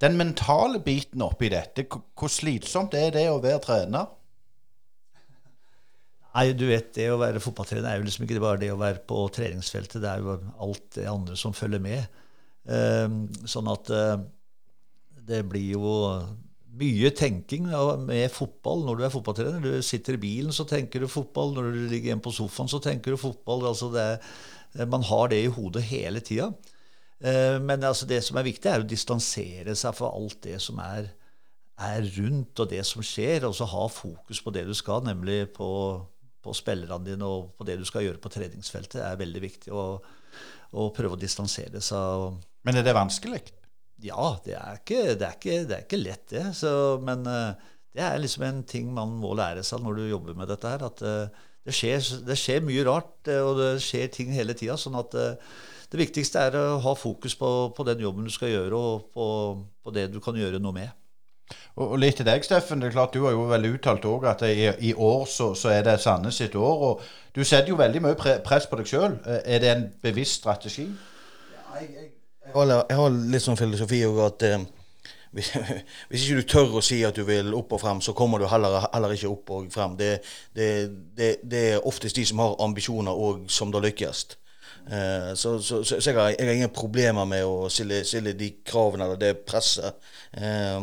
Den mentale biten oppi dette, hvor slitsomt er det å være trener? Nei, du vet, det å være fotballtrener er jo liksom ikke bare det å være på treningsfeltet. Det er jo alt det andre som følger med. Eh, sånn at eh, det blir jo mye tenking med fotball når du er fotballtrener. Du sitter i bilen, så tenker du fotball. Når du ligger hjemme på sofaen, så tenker du fotball. Altså det, man har det i hodet hele tida. Eh, men altså det som er viktig, er å distansere seg for alt det som er, er rundt, og det som skjer, og så ha fokus på det du skal, nemlig på, på spillerne dine og på det du skal gjøre på treningsfeltet, er veldig viktig. å, å prøve å distansere seg. Men er det vanskelig? ja, det er ikke, det er ikke, det er ikke lett, det. Så, men eh, det er liksom en ting man må lære seg når du jobber med dette her. At eh, det, skjer, det skjer mye rart, og det skjer ting hele tida. Sånn at det viktigste er å ha fokus på, på den jobben du skal gjøre, og på, på det du kan gjøre noe med. Og, og litt til deg, Steffen. det er klart Du har jo veldig uttalt òg at i, i år så, så er det Sandnes sitt år. og Du setter jo veldig mye pre press på deg sjøl. Er det en bevisst strategi? Jeg har, jeg har litt sånn filosofi òg at eh, hvis, hvis ikke du tør å si at du vil opp og frem, så kommer du heller, heller ikke opp og frem. Det, det, det, det er oftest de som har ambisjoner og som da lykkes. Eh, så, så, så, jeg, har, jeg har ingen problemer med å stille, stille de kravene eller det presset. Eh,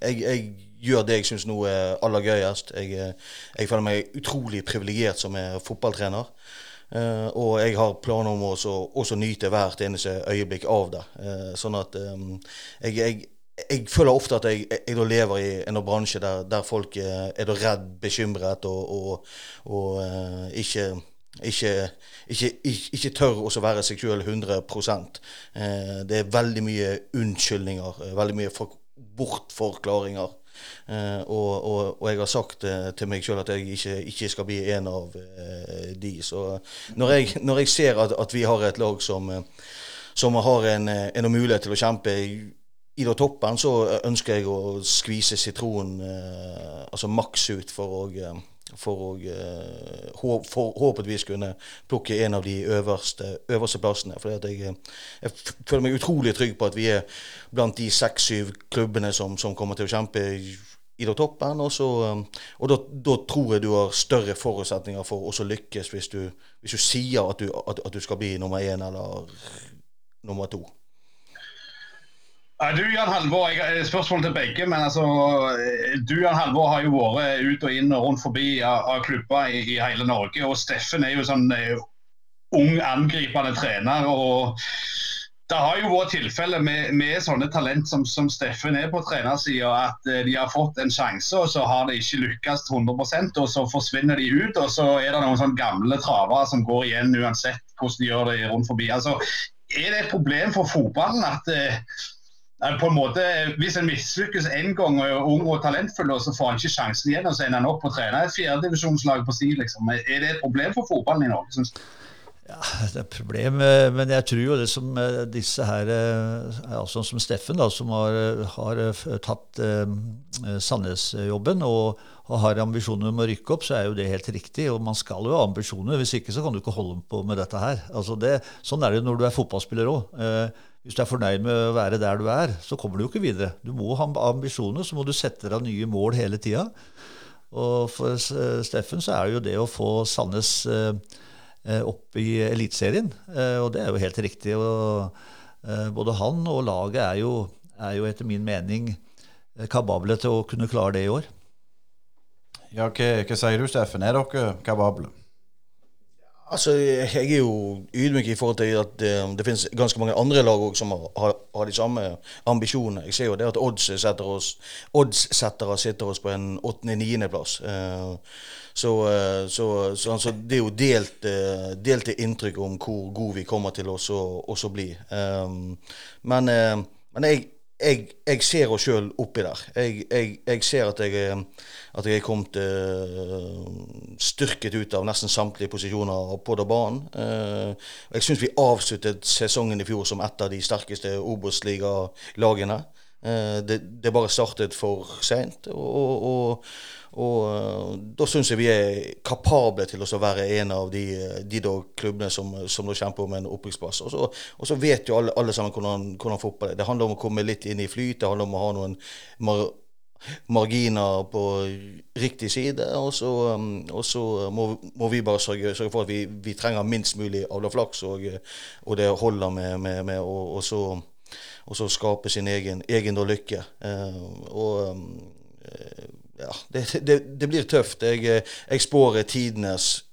jeg, jeg gjør det jeg syns nå er aller gøyest. Jeg, eh, jeg føler meg utrolig privilegert som er fotballtrener. Uh, og jeg har planer om å også, også nyte hvert eneste øyeblikk av det. Uh, sånn at um, jeg, jeg, jeg føler ofte at jeg, jeg, lever i en bransje der, der folk uh, er redd, bekymret og, og, og ikke ikke, ikke, ikke, ikke tør å være seg sjøl 100 eh, Det er veldig mye unnskyldninger, eh, veldig mye for, bortforklaringer. Eh, og, og, og jeg har sagt eh, til meg sjøl at jeg ikke, skal bli en av de. Så når jeg, når jeg ser at, at vi har et lag som, som har en, en mulighet til å kjempe i, i toppen, så ønsker jeg å skvise sitronen altså maks ut for å for å eh, forhåpentligvis kunne plukke en av de øverste, øverste plassene. For jeg, jeg føler meg utrolig trygg på at vi er blant de seks-syv klubbene som, som kommer til å kjempe i, da toppen. Og, så, eh, og da, da tror jeg du har større forutsetninger for også lykkes hvis du, hvis du sier at du, at, at du skal bli nummer én eller nummer to. Du Jan Halvor, jeg har spørsmål til begge. men altså, Du Jan Halvor har jo vært ut og inn og rundt forbi av, av klubber i, i hele Norge. og Steffen er jo sånn eh, ung, angripende trener. og Det har jo vært tilfeller med, med sånne talent som, som Steffen er på trenersida, at eh, de har fått en sjanse, og så har det ikke lykkes 100% og så forsvinner de ut. Og så er det noen sånne gamle travere som går igjen uansett hvordan de gjør det rundt forbi. altså er det et problem for fotballen at eh, Eh, på en måte, Hvis en mislykkes én gang og er ung og talentfull, så får han ikke sjansen igjen, og så ender han opp på trener trene et fjerdedivisjonslag på si, liksom. Er det et problem for fotballen i Norge? Synes du? Ja, det er et problem, men jeg tror jo det som eh, disse her, eh, altså som Steffen, da, som har, har eh, tatt eh, Sandnes-jobben og, og har ambisjoner om å rykke opp, så er jo det helt riktig. Og man skal jo ha ambisjoner, hvis ikke så kan du ikke holde på med dette her. Altså det, sånn er det når du er fotballspiller òg. Hvis du er fornøyd med å være der du er, så kommer du jo ikke videre. Du må ha ambisjoner, så må du sette deg nye mål hele tida. Og for eh, Steffen så er det jo det å få Sandnes eh, eh, opp i Eliteserien. Og det er jo helt riktig. Og både han og laget er jo, er jo etter min mening kapable til å kunne klare det i år. Ja, hva, hva sier du, Steffen? Er dere kapable? Altså, Jeg er jo ydmyk i forhold til at det, det finnes ganske mange andre lag også som har, har, de samme ambisjonene. Jeg ser jo det at odds oddssettere sitter oss på en åttende-niendeplass. Uh, så, eh, så, så altså, det er jo delt, eh, delte inntrykk om hvor gode vi kommer til å bli. Men eh, men jeg, jeg, jeg, ser oss sjøl oppi der. Jeg, jeg, jeg, ser at jeg, at jeg er kommet uh, styrket ut av nesten samtlige posisjoner på det banen. Uh, jeg syns vi avsluttet sesongen i fjor som et av de sterkeste Obos-ligalagene. Uh, det, det bare startet for seint. og, og og uh, da syns jeg vi er kapable til å være en av de, de klubbene som, som kjemper om en opprykksplass. Og, og, så vet jo alle, alle sammen hvordan, hvordan, fotball er. Det handler om å komme litt inn i flyt. Det handler om å ha noen mar marginer på riktig side. Og så, um, og så må, må, vi bare sørge, sørge, for at vi, vi trenger minst mulig av det flaks, og, og, det holder med, med, med og, så, og så skape sin egen, egen lykke. Og ja, det, det, det, blir tøft. Jeg, eh, jeg spår tidenes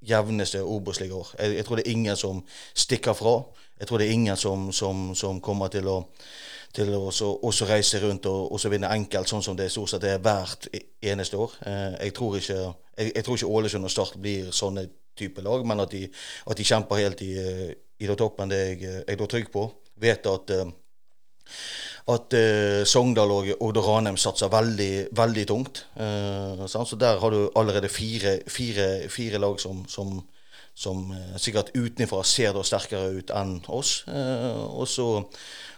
jevneste Obos-ligaår. Jeg, jeg, tror det er ingen som stikker fra. Jeg tror det er ingen som, som, som kommer til å, til å også, også reise rundt og også vinne enkelt, sånn som det stort sett er hvert e, eneste år. Eh, jeg tror ikke, jeg, jeg tror ikke Ålesund og Start blir sånne type lag, men at de, at de kjemper helt i, i toppen, det er jeg, jeg er trygg på. Vet at at eh, Sogndal og Odde Ranheim satser veldig, veldig tungt. Uh, så der har du allerede fire, fire, fire lag som, som, som uh, sikkert utenfra ser da sterkere ut enn oss. så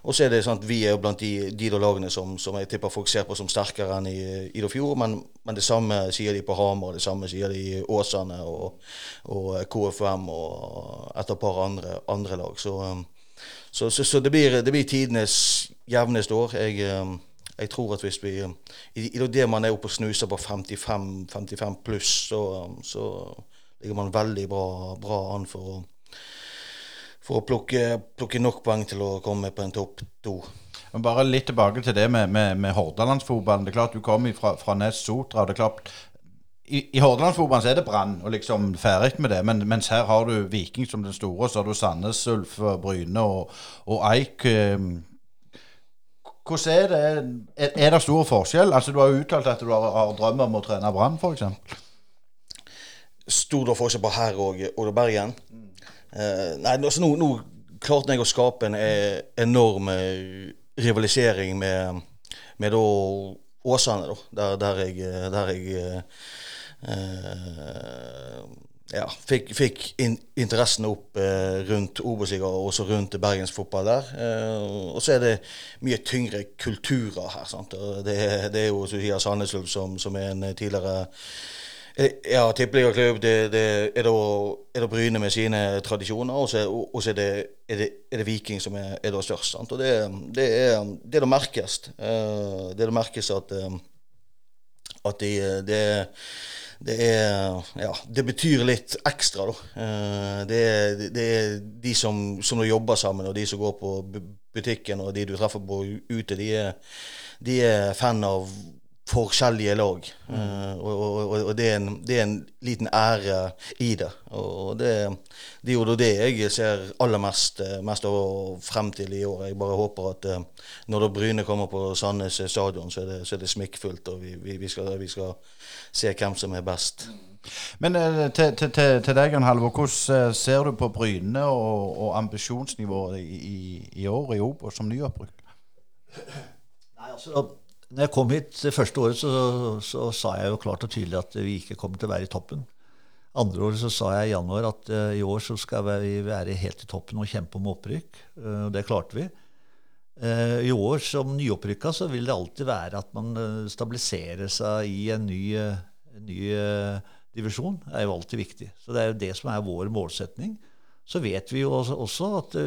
og så er det sånn at vi er blant de, de lagene som, som, jeg tipper folk ser på som sterkere enn i, i fjor. Men, men, det samme sier de på Hamar, det samme sier de i Åsane og, og KFM og et par andre, andre lag. Så, så, så, så det, blir, det, blir, tidenes jevneste år. Jeg, eh, jeg, tror at hvis vi I, i det man er oppe og snuser på 55, 55 pluss, så, så, ligger man veldig bra, bra an for å, for å plukke, plukke, nok poeng til å komme på en topp to. Bare litt tilbake til det med, med, med Hordalandsfotballen. Det er klart Du kom fra, fra Nes Sotra. det er klart i, i Hordalandsfotballen er det Brann og liksom ferdig med det. Men, mens her har du Viking som den store, så har du Sandnes Ulf, Bryne og, og Eik. Hvordan er det? Er, er, det stor forskjell? Altså Du har jo uttalt at du har, har drømmer om å trene Brann, f.eks. Stor forskjell på her og, og Bergen? Mm. Nei, altså nå, nå klarte jeg å skape en eh, enorm rivalisering med, med da Åsane, da, der, der jeg, der jeg Eh, ja, fikk, fikk in, interessen opp eh, rundt Obos-liga og også rundt bergensfotball der. Eh, og så er det mye tyngre kulturer her. sant? Det, det er jo Sofia sier som, som, er en tidligere eh, ja, tippeligaklubb. Det, det er, da, er da Bryne med sine tradisjoner, og så er, det, er, det, er det Viking som er, er da størst. sant? Og det, det er det merkes. Eh, det merkes at, eh, at de, det er det er Ja, det betyr litt ekstra, da. Eh, det er, det er de som, som jobber sammen, og de som går på butikken, og de du treffer på ute, de er, de er fan av forskjellige lag. Mm. Uh, og, og, og det, er en, det, er en, liten ære i det. Og det, det er jo det jeg ser aller mest, mest frem til i år. Jeg bare håper at uh, når Bryne kommer på Sandnes stadion, så er det, så er det smikkfullt, og vi, vi, vi, skal, vi skal se hvem som er best. Men eh, til, til, til, deg, Halvor. Hvordan eh, ser du på Bryne og, og ambisjonsnivået i, i, i, år i Obos som nyopprykk? Nei, altså, når jeg kom hit det første året, så, så, sa jeg jo klart og tydelig at vi ikke kommer til å være i toppen. Andre året så sa jeg i januar at uh, i år så skal vi være helt i toppen og kjempe om opprykk. Uh, det klarte vi. Uh, I år som nyopprykka så vil det alltid være at man stabiliserer seg i en ny, ny divisjon. Det er jo alltid viktig. Så det er jo det som er vår målsetning. Så vet vi jo også at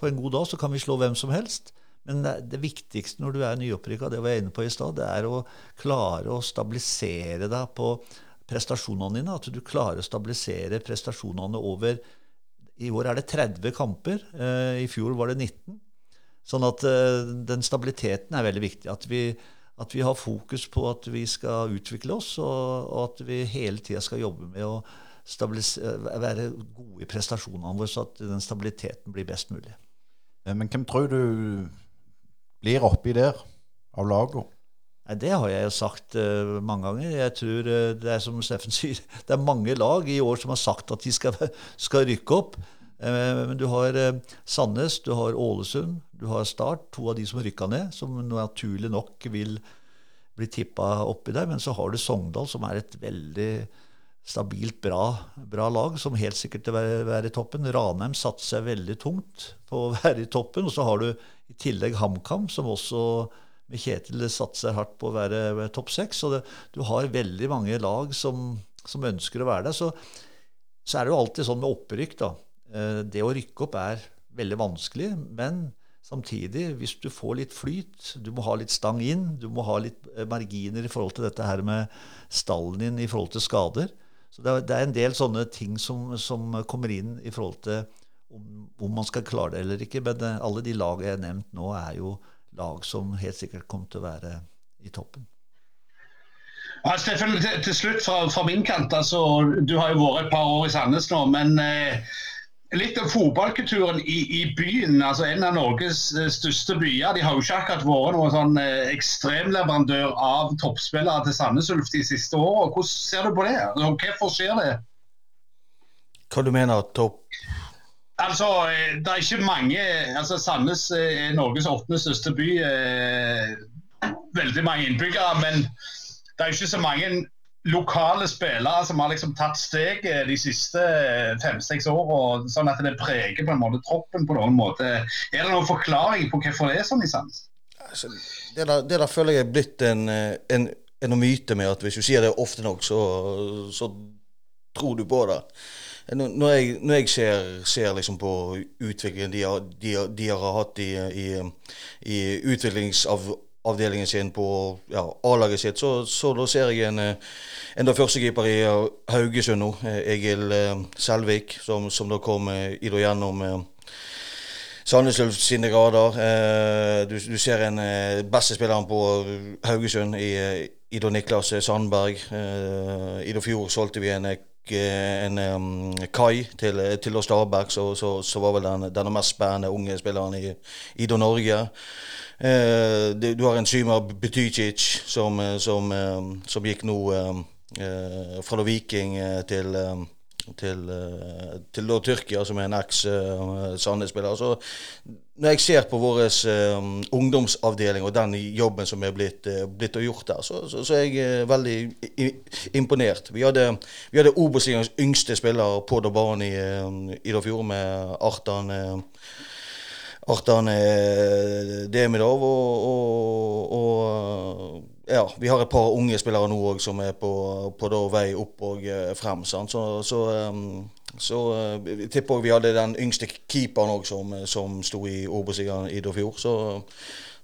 på en god dag så kan vi slå hvem som helst. Men det viktigste når du er nyopprykka, det var jeg inne på i stad, det er å klare å stabilisere deg på prestasjonene dine. At du klarer å stabilisere prestasjonene over I år er det 30 kamper. Eh, I fjor var det 19. Sånn at eh, den stabiliteten er veldig viktig. At vi, at vi har fokus på at vi skal utvikle oss, og, og at vi hele tida skal jobbe med å være gode i prestasjonene våre, så at den stabiliteten blir best mulig. Men hvem tror du blir oppi der av lagene? Det har jeg jo sagt uh, mange ganger. Jeg tror uh, det er som Steffen sier, det er mange lag i år som har sagt at de skal, skal rykke opp. Men du har Sandnes, du har Ålesund, du har Start, to av de som rykka ned, som naturlig nok vil bli tippa oppi der. Men så har du Sogndal, som er et veldig stabilt bra, bra lag, som helt sikkert vil være, i toppen. Ranheim satser veldig tungt på å være i toppen. Og så har du i tillegg HamKam, som også med Kjetil satser hardt på å være topp seks. Så det, du har veldig mange lag som, som ønsker å være der. Så, så, er det jo alltid sånn med opprykk, da. Eh, det å rykke opp er veldig vanskelig. men Samtidig, hvis du får litt flyt, du må ha litt stang inn, du må ha litt eh, marginer i forhold til dette her med stallen din i forhold til skader. Så det er, det er en del sånne ting som, som, kommer inn i forhold til om, om, man skal klare det eller ikke. Men eh, alle de lagene jeg har nevnt nå, er jo lag som helt sikkert kommer til å være i toppen. Ja, Steffen, til, til slutt fra, fra, min kant. altså, Du har jo vært et par år i Sandnes nå. men... Eh, litt om fotballkulturen i, i, byen. altså En av Norges eh, største byer. De har jo ikke akkurat vært noen sånn eh, ekstremleverandør av toppspillere til Sandnes Ulf de siste årene. Hvordan ser du på det? Hvorfor skjer det? Hva du mener topp? Altså, eh, det er ikke mange altså Sandnes er Norges åttende største by. Veldig mange innbyggere. Men det er ikke så mange lokale spillere som har liksom tatt steget de siste fem-seks årene, sånn at det preger på en måte troppen på noen måte. Er det noen forklaring på hvorfor det er sånn i Sands? Altså, det, der, det, der, føler jeg er blitt en, en, en myte med at hvis du sier det ofte nok, så, så tror du på det. Når jeg, når jeg ser, ser liksom på utviklingen de har, de, de har hatt i, i, i utviklingsav avdelingen sin på ja, A-laget sitt, så, så, da ser jeg en, eh, en førstekeeper i eh, Haugesund nå, eh, Egil Selvik, som, som da kom i da gjennom Sandnes sine grader. Du, du, ser en beste spilleren på Haugesund i, Ido Niklas Sandberg. I fjor solgte vi en en Kai til, til Stabæk, så, så, så, var vel den, den mest spennende unge spilleren i, i Norge. Eh, du har en Syma Betycic som, eh, som, eh, som, gikk nå fra Viking til til, til da, Tyrkia, som er en eks-Sandnes-spiller. Altså, når jeg ser på vår um, ungdomsavdeling og den jobben som er blitt, uh, blitt gjort der, så, så, så, er jeg uh, veldig imponert. Vi hadde, vi hadde Obos-ligaens yngste spiller på i, uh, i fjor med Artan. Uh, Artan Demidov. Og, og, og, ja, vi har et par unge spillere nå òg som er på, på vei opp og eh, frem. Sant? Så, så, så eh, jeg tipper vi hadde den yngste keeperen òg som, som sto i Obos-ligaen i fjor. Så,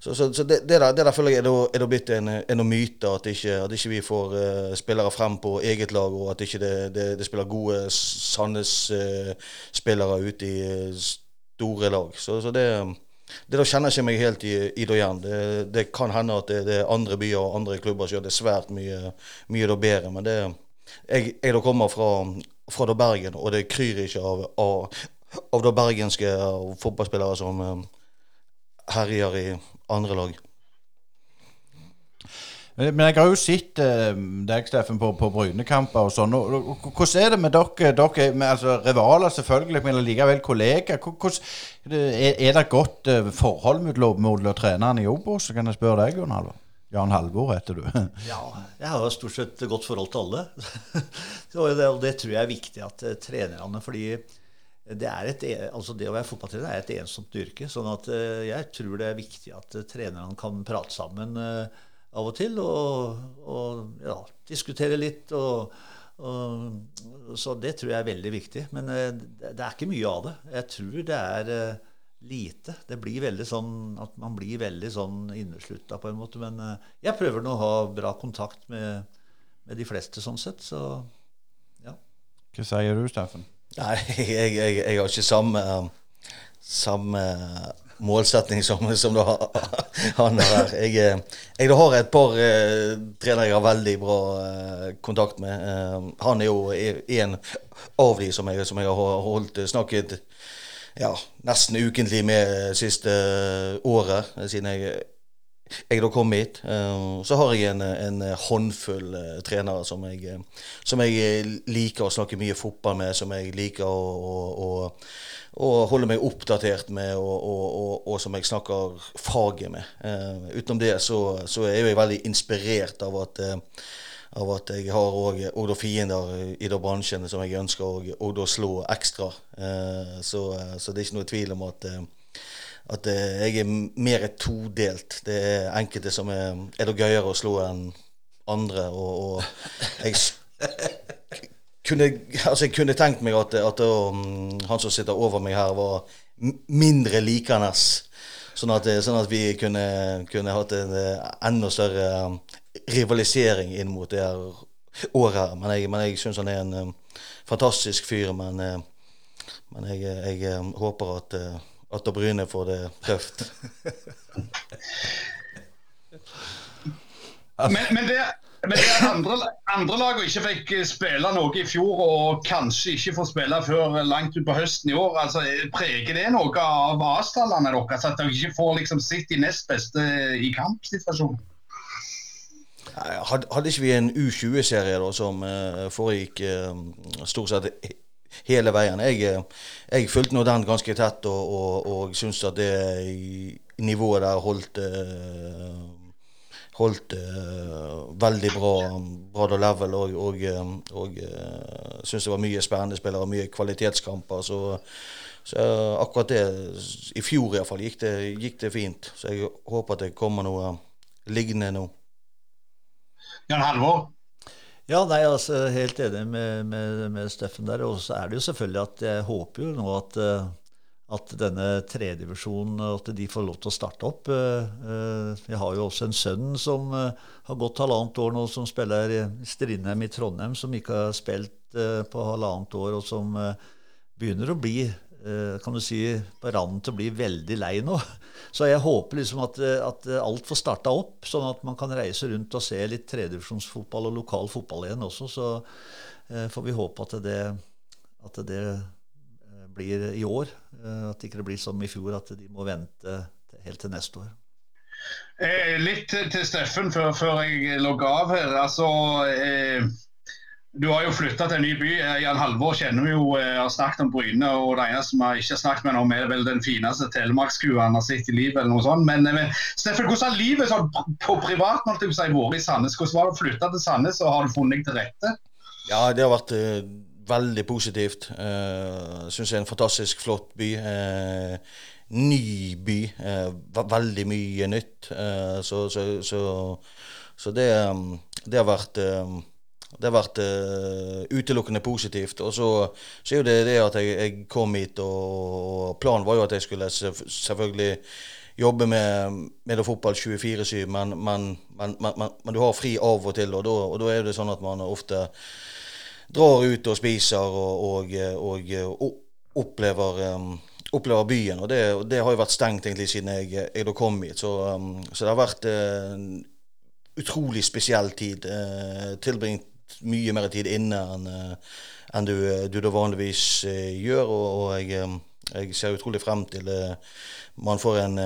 så, så, så det, det, der, det, der, føler jeg er, da, er da blitt en, en myte, at ikke, at ikke vi får uh, spillere frem på eget lag, og at ikke det, det, det spiller gode Sandnes-spillere uh, ute i store lag. Så, så det, det da kjenner ikke meg helt i, i det igjen. Det, det, kan hende at det, det, er andre byer og andre klubber som gjør det svært mye, mye da bedre. Men det, jeg, jeg da kommer fra, fra da Bergen, og det kryr ikke av, av, av da bergenske fotballspillere som um, herjer i andre lag. Men jeg har jo sett uh, deg, Steffen, på, på Brynekamper og sånn. Hvordan er det med dere? dere med, altså, rivaler selvfølgelig, men likevel kollegaer. Er, er det godt uh, forhold mellom, treneren i Obos? Kan jeg spørre deg, Jon Halvor. Jan Halvor heter du. ja, jeg har stort sett godt forhold til alle. og det, det, tror jeg er viktig at uh, trenerne fordi det, et, altså det, å være fotballtrener er et ensomt yrke. sånn at jeg tror det er viktig at trenerne kan prate sammen. Uh, av og til og, og ja, diskutere litt. Og, og, så det tror jeg er veldig viktig. Men eh, det, er ikke mye av det. Jeg tror det er eh, lite. Det blir veldig sånn at man blir veldig sånn inneslutta på en måte. Men eh, jeg prøver nå å ha bra kontakt med, med de fleste sånn sett. Så ja. Hva sier du, Steffen? Nei, jeg, jeg, jeg har ikke samme, samme målsetning som, som da, han har. Jeg, eh, jeg har et par eh, trenere jeg har veldig bra eh, kontakt med. Eh, han er jo en av de som jeg, som jeg har holdt snakket ja, nesten ukentlig med siste året, siden jeg jeg da kom hit. Så har jeg en, en håndfull trenere som jeg, som jeg liker å snakke mye fotball med, som jeg liker å, å, å, å holde meg oppdatert med, og, og, og, som jeg snakker faget med. utenom det så, så, er jeg veldig inspirert av at av at jeg har òg fiender i de bransjene som jeg ønsker å slå ekstra. Så, så, det er ikke noe tvil om at at eh, jeg er mer todelt. Det er enkelte som er, er det gøyere å slå enn andre. Og, og jeg, kunne, altså jeg kunne tenkt meg at, at um, han som sitter over meg her, var mindre likende. Sånn at, sånn at, vi kunne, kunne hatt en eh, enda større um, rivalisering inn mot det her året her. Men jeg, men jeg syns han er en um, fantastisk fyr. Men, uh, men jeg, jeg, håper at uh, at Bryne får det tøft. men, men, det, men det andre, andre lag ikke fikk spille noe i fjor, og kanskje ikke får spille før langt utpå høsten i år, altså, preger det noe av avstandene deres? At dere ikke får liksom sitt de nest beste i kampsituasjonen? Hadde ikke vi en U20-serie som foregikk stort sett hele veien. Jeg, eh, jeg fulgte nå den ganske tett, og, og, og syns at det nivået der holdt uh, holdt uh, veldig bra, bra level, og, og, og uh, syntes det var mye spennende spillere, mye kvalitetskamper. Så, så akkurat det, i fjor iallfall, gikk, det, gikk det fint. Så jeg håper at det kommer noe liggende nå. Jan Halvor? Ja, nei, altså Helt enig med, med, med Steffen der. Og så er det jo selvfølgelig at jeg håper jo nå at, eh, at denne tredivisjonen at de får lov til å starte opp. Jeg eh, eh, har jo også en sønn som har gått halvannet år nå, som spiller i Strindheim i Trondheim, som ikke har spilt på halvannet år, og som begynner å bli Eh, kan du si, på randen til å bli veldig lei nå. Så jeg håper liksom at, eh, at alt får starta opp, sånn at man kan reise rundt og se litt tredivisjonsfotball og lokal fotball igjen også. Så eh, får vi håpe at det, at det blir i år. At ikke det blir som i fjor, at de må vente helt til neste år. Eh, litt til Steffen før, før jeg logger av her. Altså, eh, du har jo flytta til en ny by. Eh, Jan Halvor kjenner vi jo, eh, har snakket om Bryne. og Det eneste vi ikke har snakket med om, er vel den fineste telemarkskua han har sett i livet. eller noe sånt. Men, eh, men Steffen, hvordan har livet sånn, på privat måtte si, vært i Sandnes? Hvordan var det å flytte til Sandnes, og har du funnet deg til rette? Ja, det har vært uh, veldig positivt. Uh, Syns jeg er en fantastisk flott by. Uh, ny by. Uh, veldig mye nytt. så, så, så, så det, det, har vært um, det har vært uh, utelukkende positivt. Og så, så, er jo det det at jeg, jeg kom hit, og, og, planen var jo at jeg skulle selvfølgelig jobbe med, med fotball 24-7, men, men, men, men, du har fri av og til, og da, er det sånn at man ofte drar ut og spiser og, og, og opplever um, opplever byen. Og det, det, har jo vært stengt egentlig siden jeg, jeg kom hit. Så, um, så, det har vært en uh, utrolig spesiell tid. Uh, tilbringt mye mer tid inne enn uh, en du, du da vanligvis eh, gjør. Og, og jeg, eh, jeg, ser utrolig frem til man får en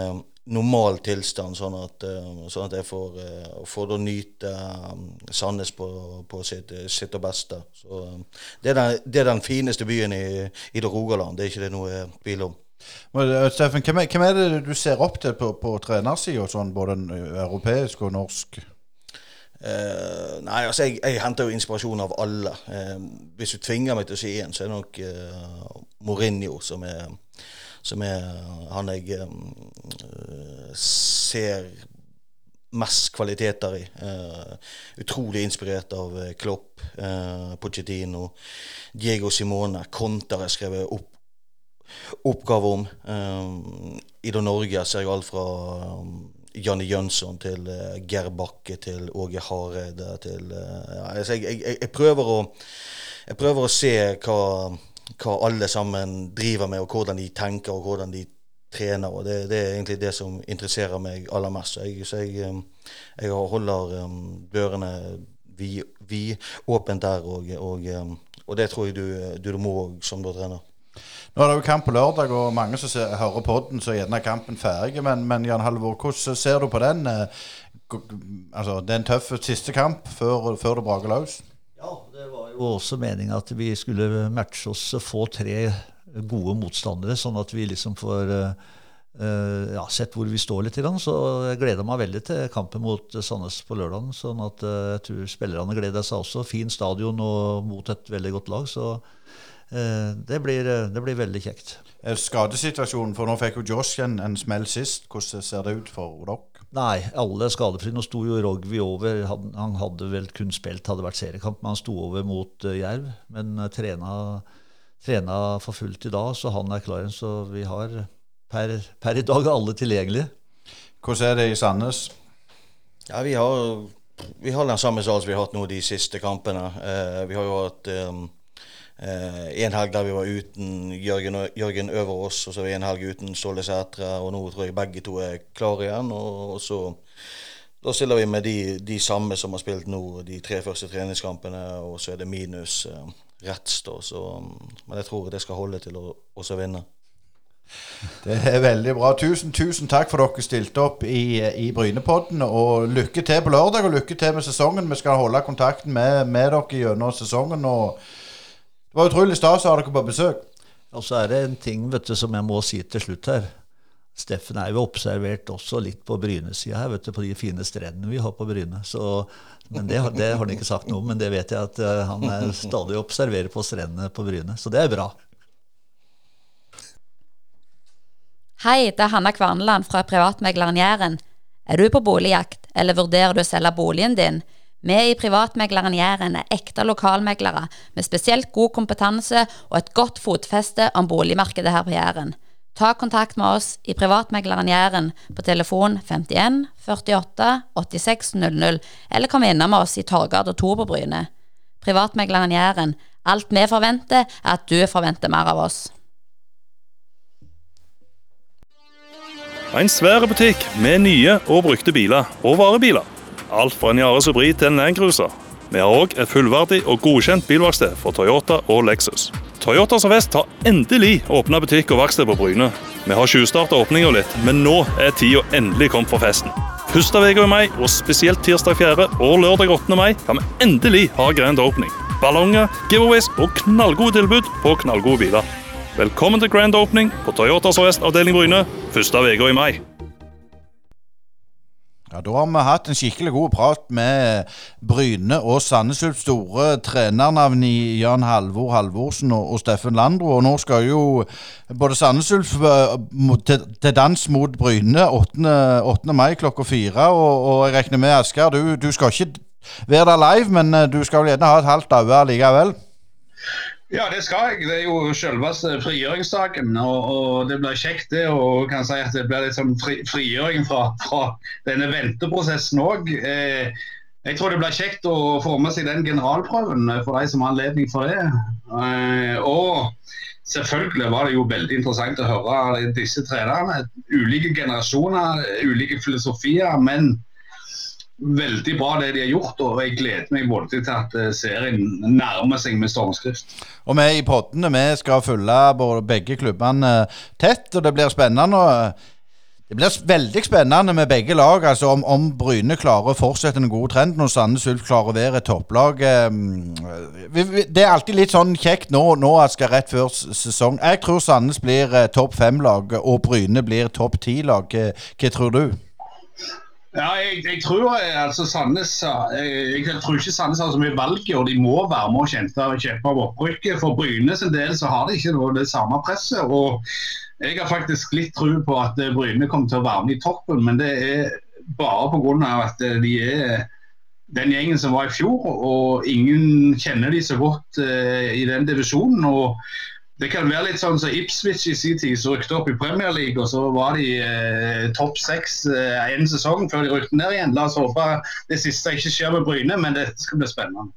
normal tilstand, sånn at, sånn at jeg får, får da nyte Sandnes på, på sitt, sitt, beste. Så det er, den, det er den fineste byen i, i det Rogaland, det er ikke det noe tvil om. Steffen, hvem er, hvem er, det du ser opp til på, på trenersida, sånn både europeisk og norsk? Uh, nei, altså jeg, jeg, henter jo inspirasjon av alle. Uh, hvis du tvinger meg til å si én, så er det nok uh, Mourinho som er, som er han jeg ser mest kvaliteter i. utrolig inspirert av Klopp, Pochettino, Diego Simone. Konter er skrevet opp oppgave om. I det Norge ser jeg alt fra um, Janne Jønsson til uh, Geir Bakke til Åge Hareide til uh, ja, altså jeg, jeg, jeg, prøver å, jeg, prøver å, se hva, hva, alle sammen driver med, og hvordan de tenker og hvordan de trener. og Det, det er egentlig det som interesserer meg aller mest. Så jeg, så jeg, jeg holder um, dørene vidåpent der, og, og, um, og, det tror jeg du, du må som du trener. Nå er det jo kamp på lørdag, og mange som ser, hører podden, så er gjerne kampen ferdig. Men, men Jan Halvor, hvordan ser du på den? Eh, altså, Det er en tøff siste kamp før, før det braker løs? Jo også meninga at vi skulle matche oss og få tre gode motstandere, sånn at vi liksom får uh, ja, sett hvor vi står litt. Så jeg gleder meg veldig til kampen mot Sandnes på lørdag. Sånn at jeg tror spillerne gleder seg også. Fin stadion og mot et veldig godt lag. Så Eh, det blir, eh, det blir, veldig kjekt. Skadesituasjonen, for nå fikk jo Josh en, en smell sist. Hvordan ser det ut for dere? Nei, alle er skadefrie. Nå sto jo Rogvi over. Han, han, hadde vel kun spilt, hadde vært seriekamp, men han sto over mot uh, Jerv. Men uh, trena, trena, for fullt i dag, så han er klar. Så vi har per, per i dag alle tilgjengelige. Hvordan er det i Sandnes? Ja, vi har, vi har den samme salen som vi har hatt nå de siste kampene. Uh, vi har jo hatt um, Eh, en helg der vi var uten Jørgen, Jørgen Øverås, og så en helg uten Ståle Sætre. Og nå tror jeg begge to er klare igjen. Og, og så da stiller vi med de, de, samme som har spilt nå de tre første treningskampene, og så er det minus eh, Retts. da, Men jeg tror det skal holde til å også vinne. Det er veldig bra. Tusen tusen takk for dere stilte opp i, i Brynepodden. Og lykke til på lørdag, og lykke til med sesongen. Vi skal holde kontakten med, med dere gjennom sesongen. og det var utrolig stas å ha dere på besøk. Og så er det en ting vet du, som jeg må si til slutt her. Steffen er jo observert også litt på Bryne-sida her, vet du, på de fine strendene vi har på Bryne. Så, men det, det, har han ikke sagt noe om, men det vet jeg at uh, han er stadig observerer på strendene på Bryne. Så det er bra. Hei, det er Hanna Kvarneland fra privatmegleren Jæren. Er du på boligjakt, eller vurderer du å selge boligen din? Vi i Privatmegleren Jæren er ekte lokalmeglere med spesielt god kompetanse og et godt fotfeste om boligmarkedet her på Jæren. Ta kontakt med oss i Privatmegleren Jæren på telefon 51 48 86 00, eller kom innom oss i Torgard og Tor på Bryne. Privatmegleren Jæren. Alt vi forventer, er at du forventer mer av oss. En svær butikk med nye og brukte biler og varebiler. Alt fra en Yaris Hybrid til en Landcruiser. Vi har òg et fullverdig og godkjent bilverksted for Toyota og Lexus. Toyota Sør-Vest har endelig åpna butikk og verksted på Bryne. Vi har tjuvstarta åpninga litt, men nå er tida endelig kommet for festen. Første uka i mai, og spesielt tirsdag 4. og lørdag 8. mai, kan vi endelig ha grand opening. Ballonger, giveaways og knallgode tilbud på knallgode biler. Velkommen til grand opening på Toyota Sør-Vest avdeling Bryne første uka i mai. Ja, Da har vi hatt en skikkelig god prat med Bryne og Sandnes Ulfs store trenernavn i Jan Halvor Halvorsen og, og Steffen Landro. Og nå skal jo både Sandnes Ulf eh, til, til, dans mot Bryne 8. 8. mai klokka fire. Og, og, jeg regner med, Asker, du, du, skal ikke være der live, men eh, du skal vel gjerne ha et halvt øye likevel? Ja, det skal jeg. Det er jo selveste frigjøringsdagen. Og, og, det blir kjekt, det. Og kan si at det blir litt sånn fri, frigjøring fra, fra, denne venteprosessen òg. Eh, jeg tror det blir kjekt å få med seg den generalprøven for de som har anledning for det. Eh, og selvfølgelig var det jo veldig interessant å høre disse trenerne. Ulike generasjoner, ulike filosofier. men veldig bra det de har gjort, og jeg gleder meg både til at eh, serien nærmer seg med stormskrift. Og vi i poddene vi skal følge begge klubbene eh, tett, og det blir spennende. Det blir veldig spennende med begge lag. altså Om, om Bryne klarer å fortsette en god trend når Sandnes Ulf klarer å være et topplag. Eh, det er alltid litt sånn kjekt nå, nå skal rett før sesong. Jeg tror Sandnes blir topp fem-lag, og Bryne blir topp ti-lag. Hva tror du? Ja, jeg, jeg tror eh, altså Sandnes jeg, eh, jeg, tror ikke Sandnes har så mye valg, og de må være med og kjempe, kjempe om opprykket. For Bryne sin del så har de ikke noe, det samme presset. og Jeg har faktisk litt tro på at eh, Bryne kommer til å være med i toppen, men det er bare pga. at de er den gjengen som var i fjor, og ingen kjenner de så godt uh, i den divisjonen. og det kan være litt sånn som så Ipswich i sin tid, som rykte opp i Premier League. og Så var de eh, topp seks eh, en sesong før de rykte ned igjen. La oss håpe det siste ikke skjer med Bryne, men det skal bli spennende.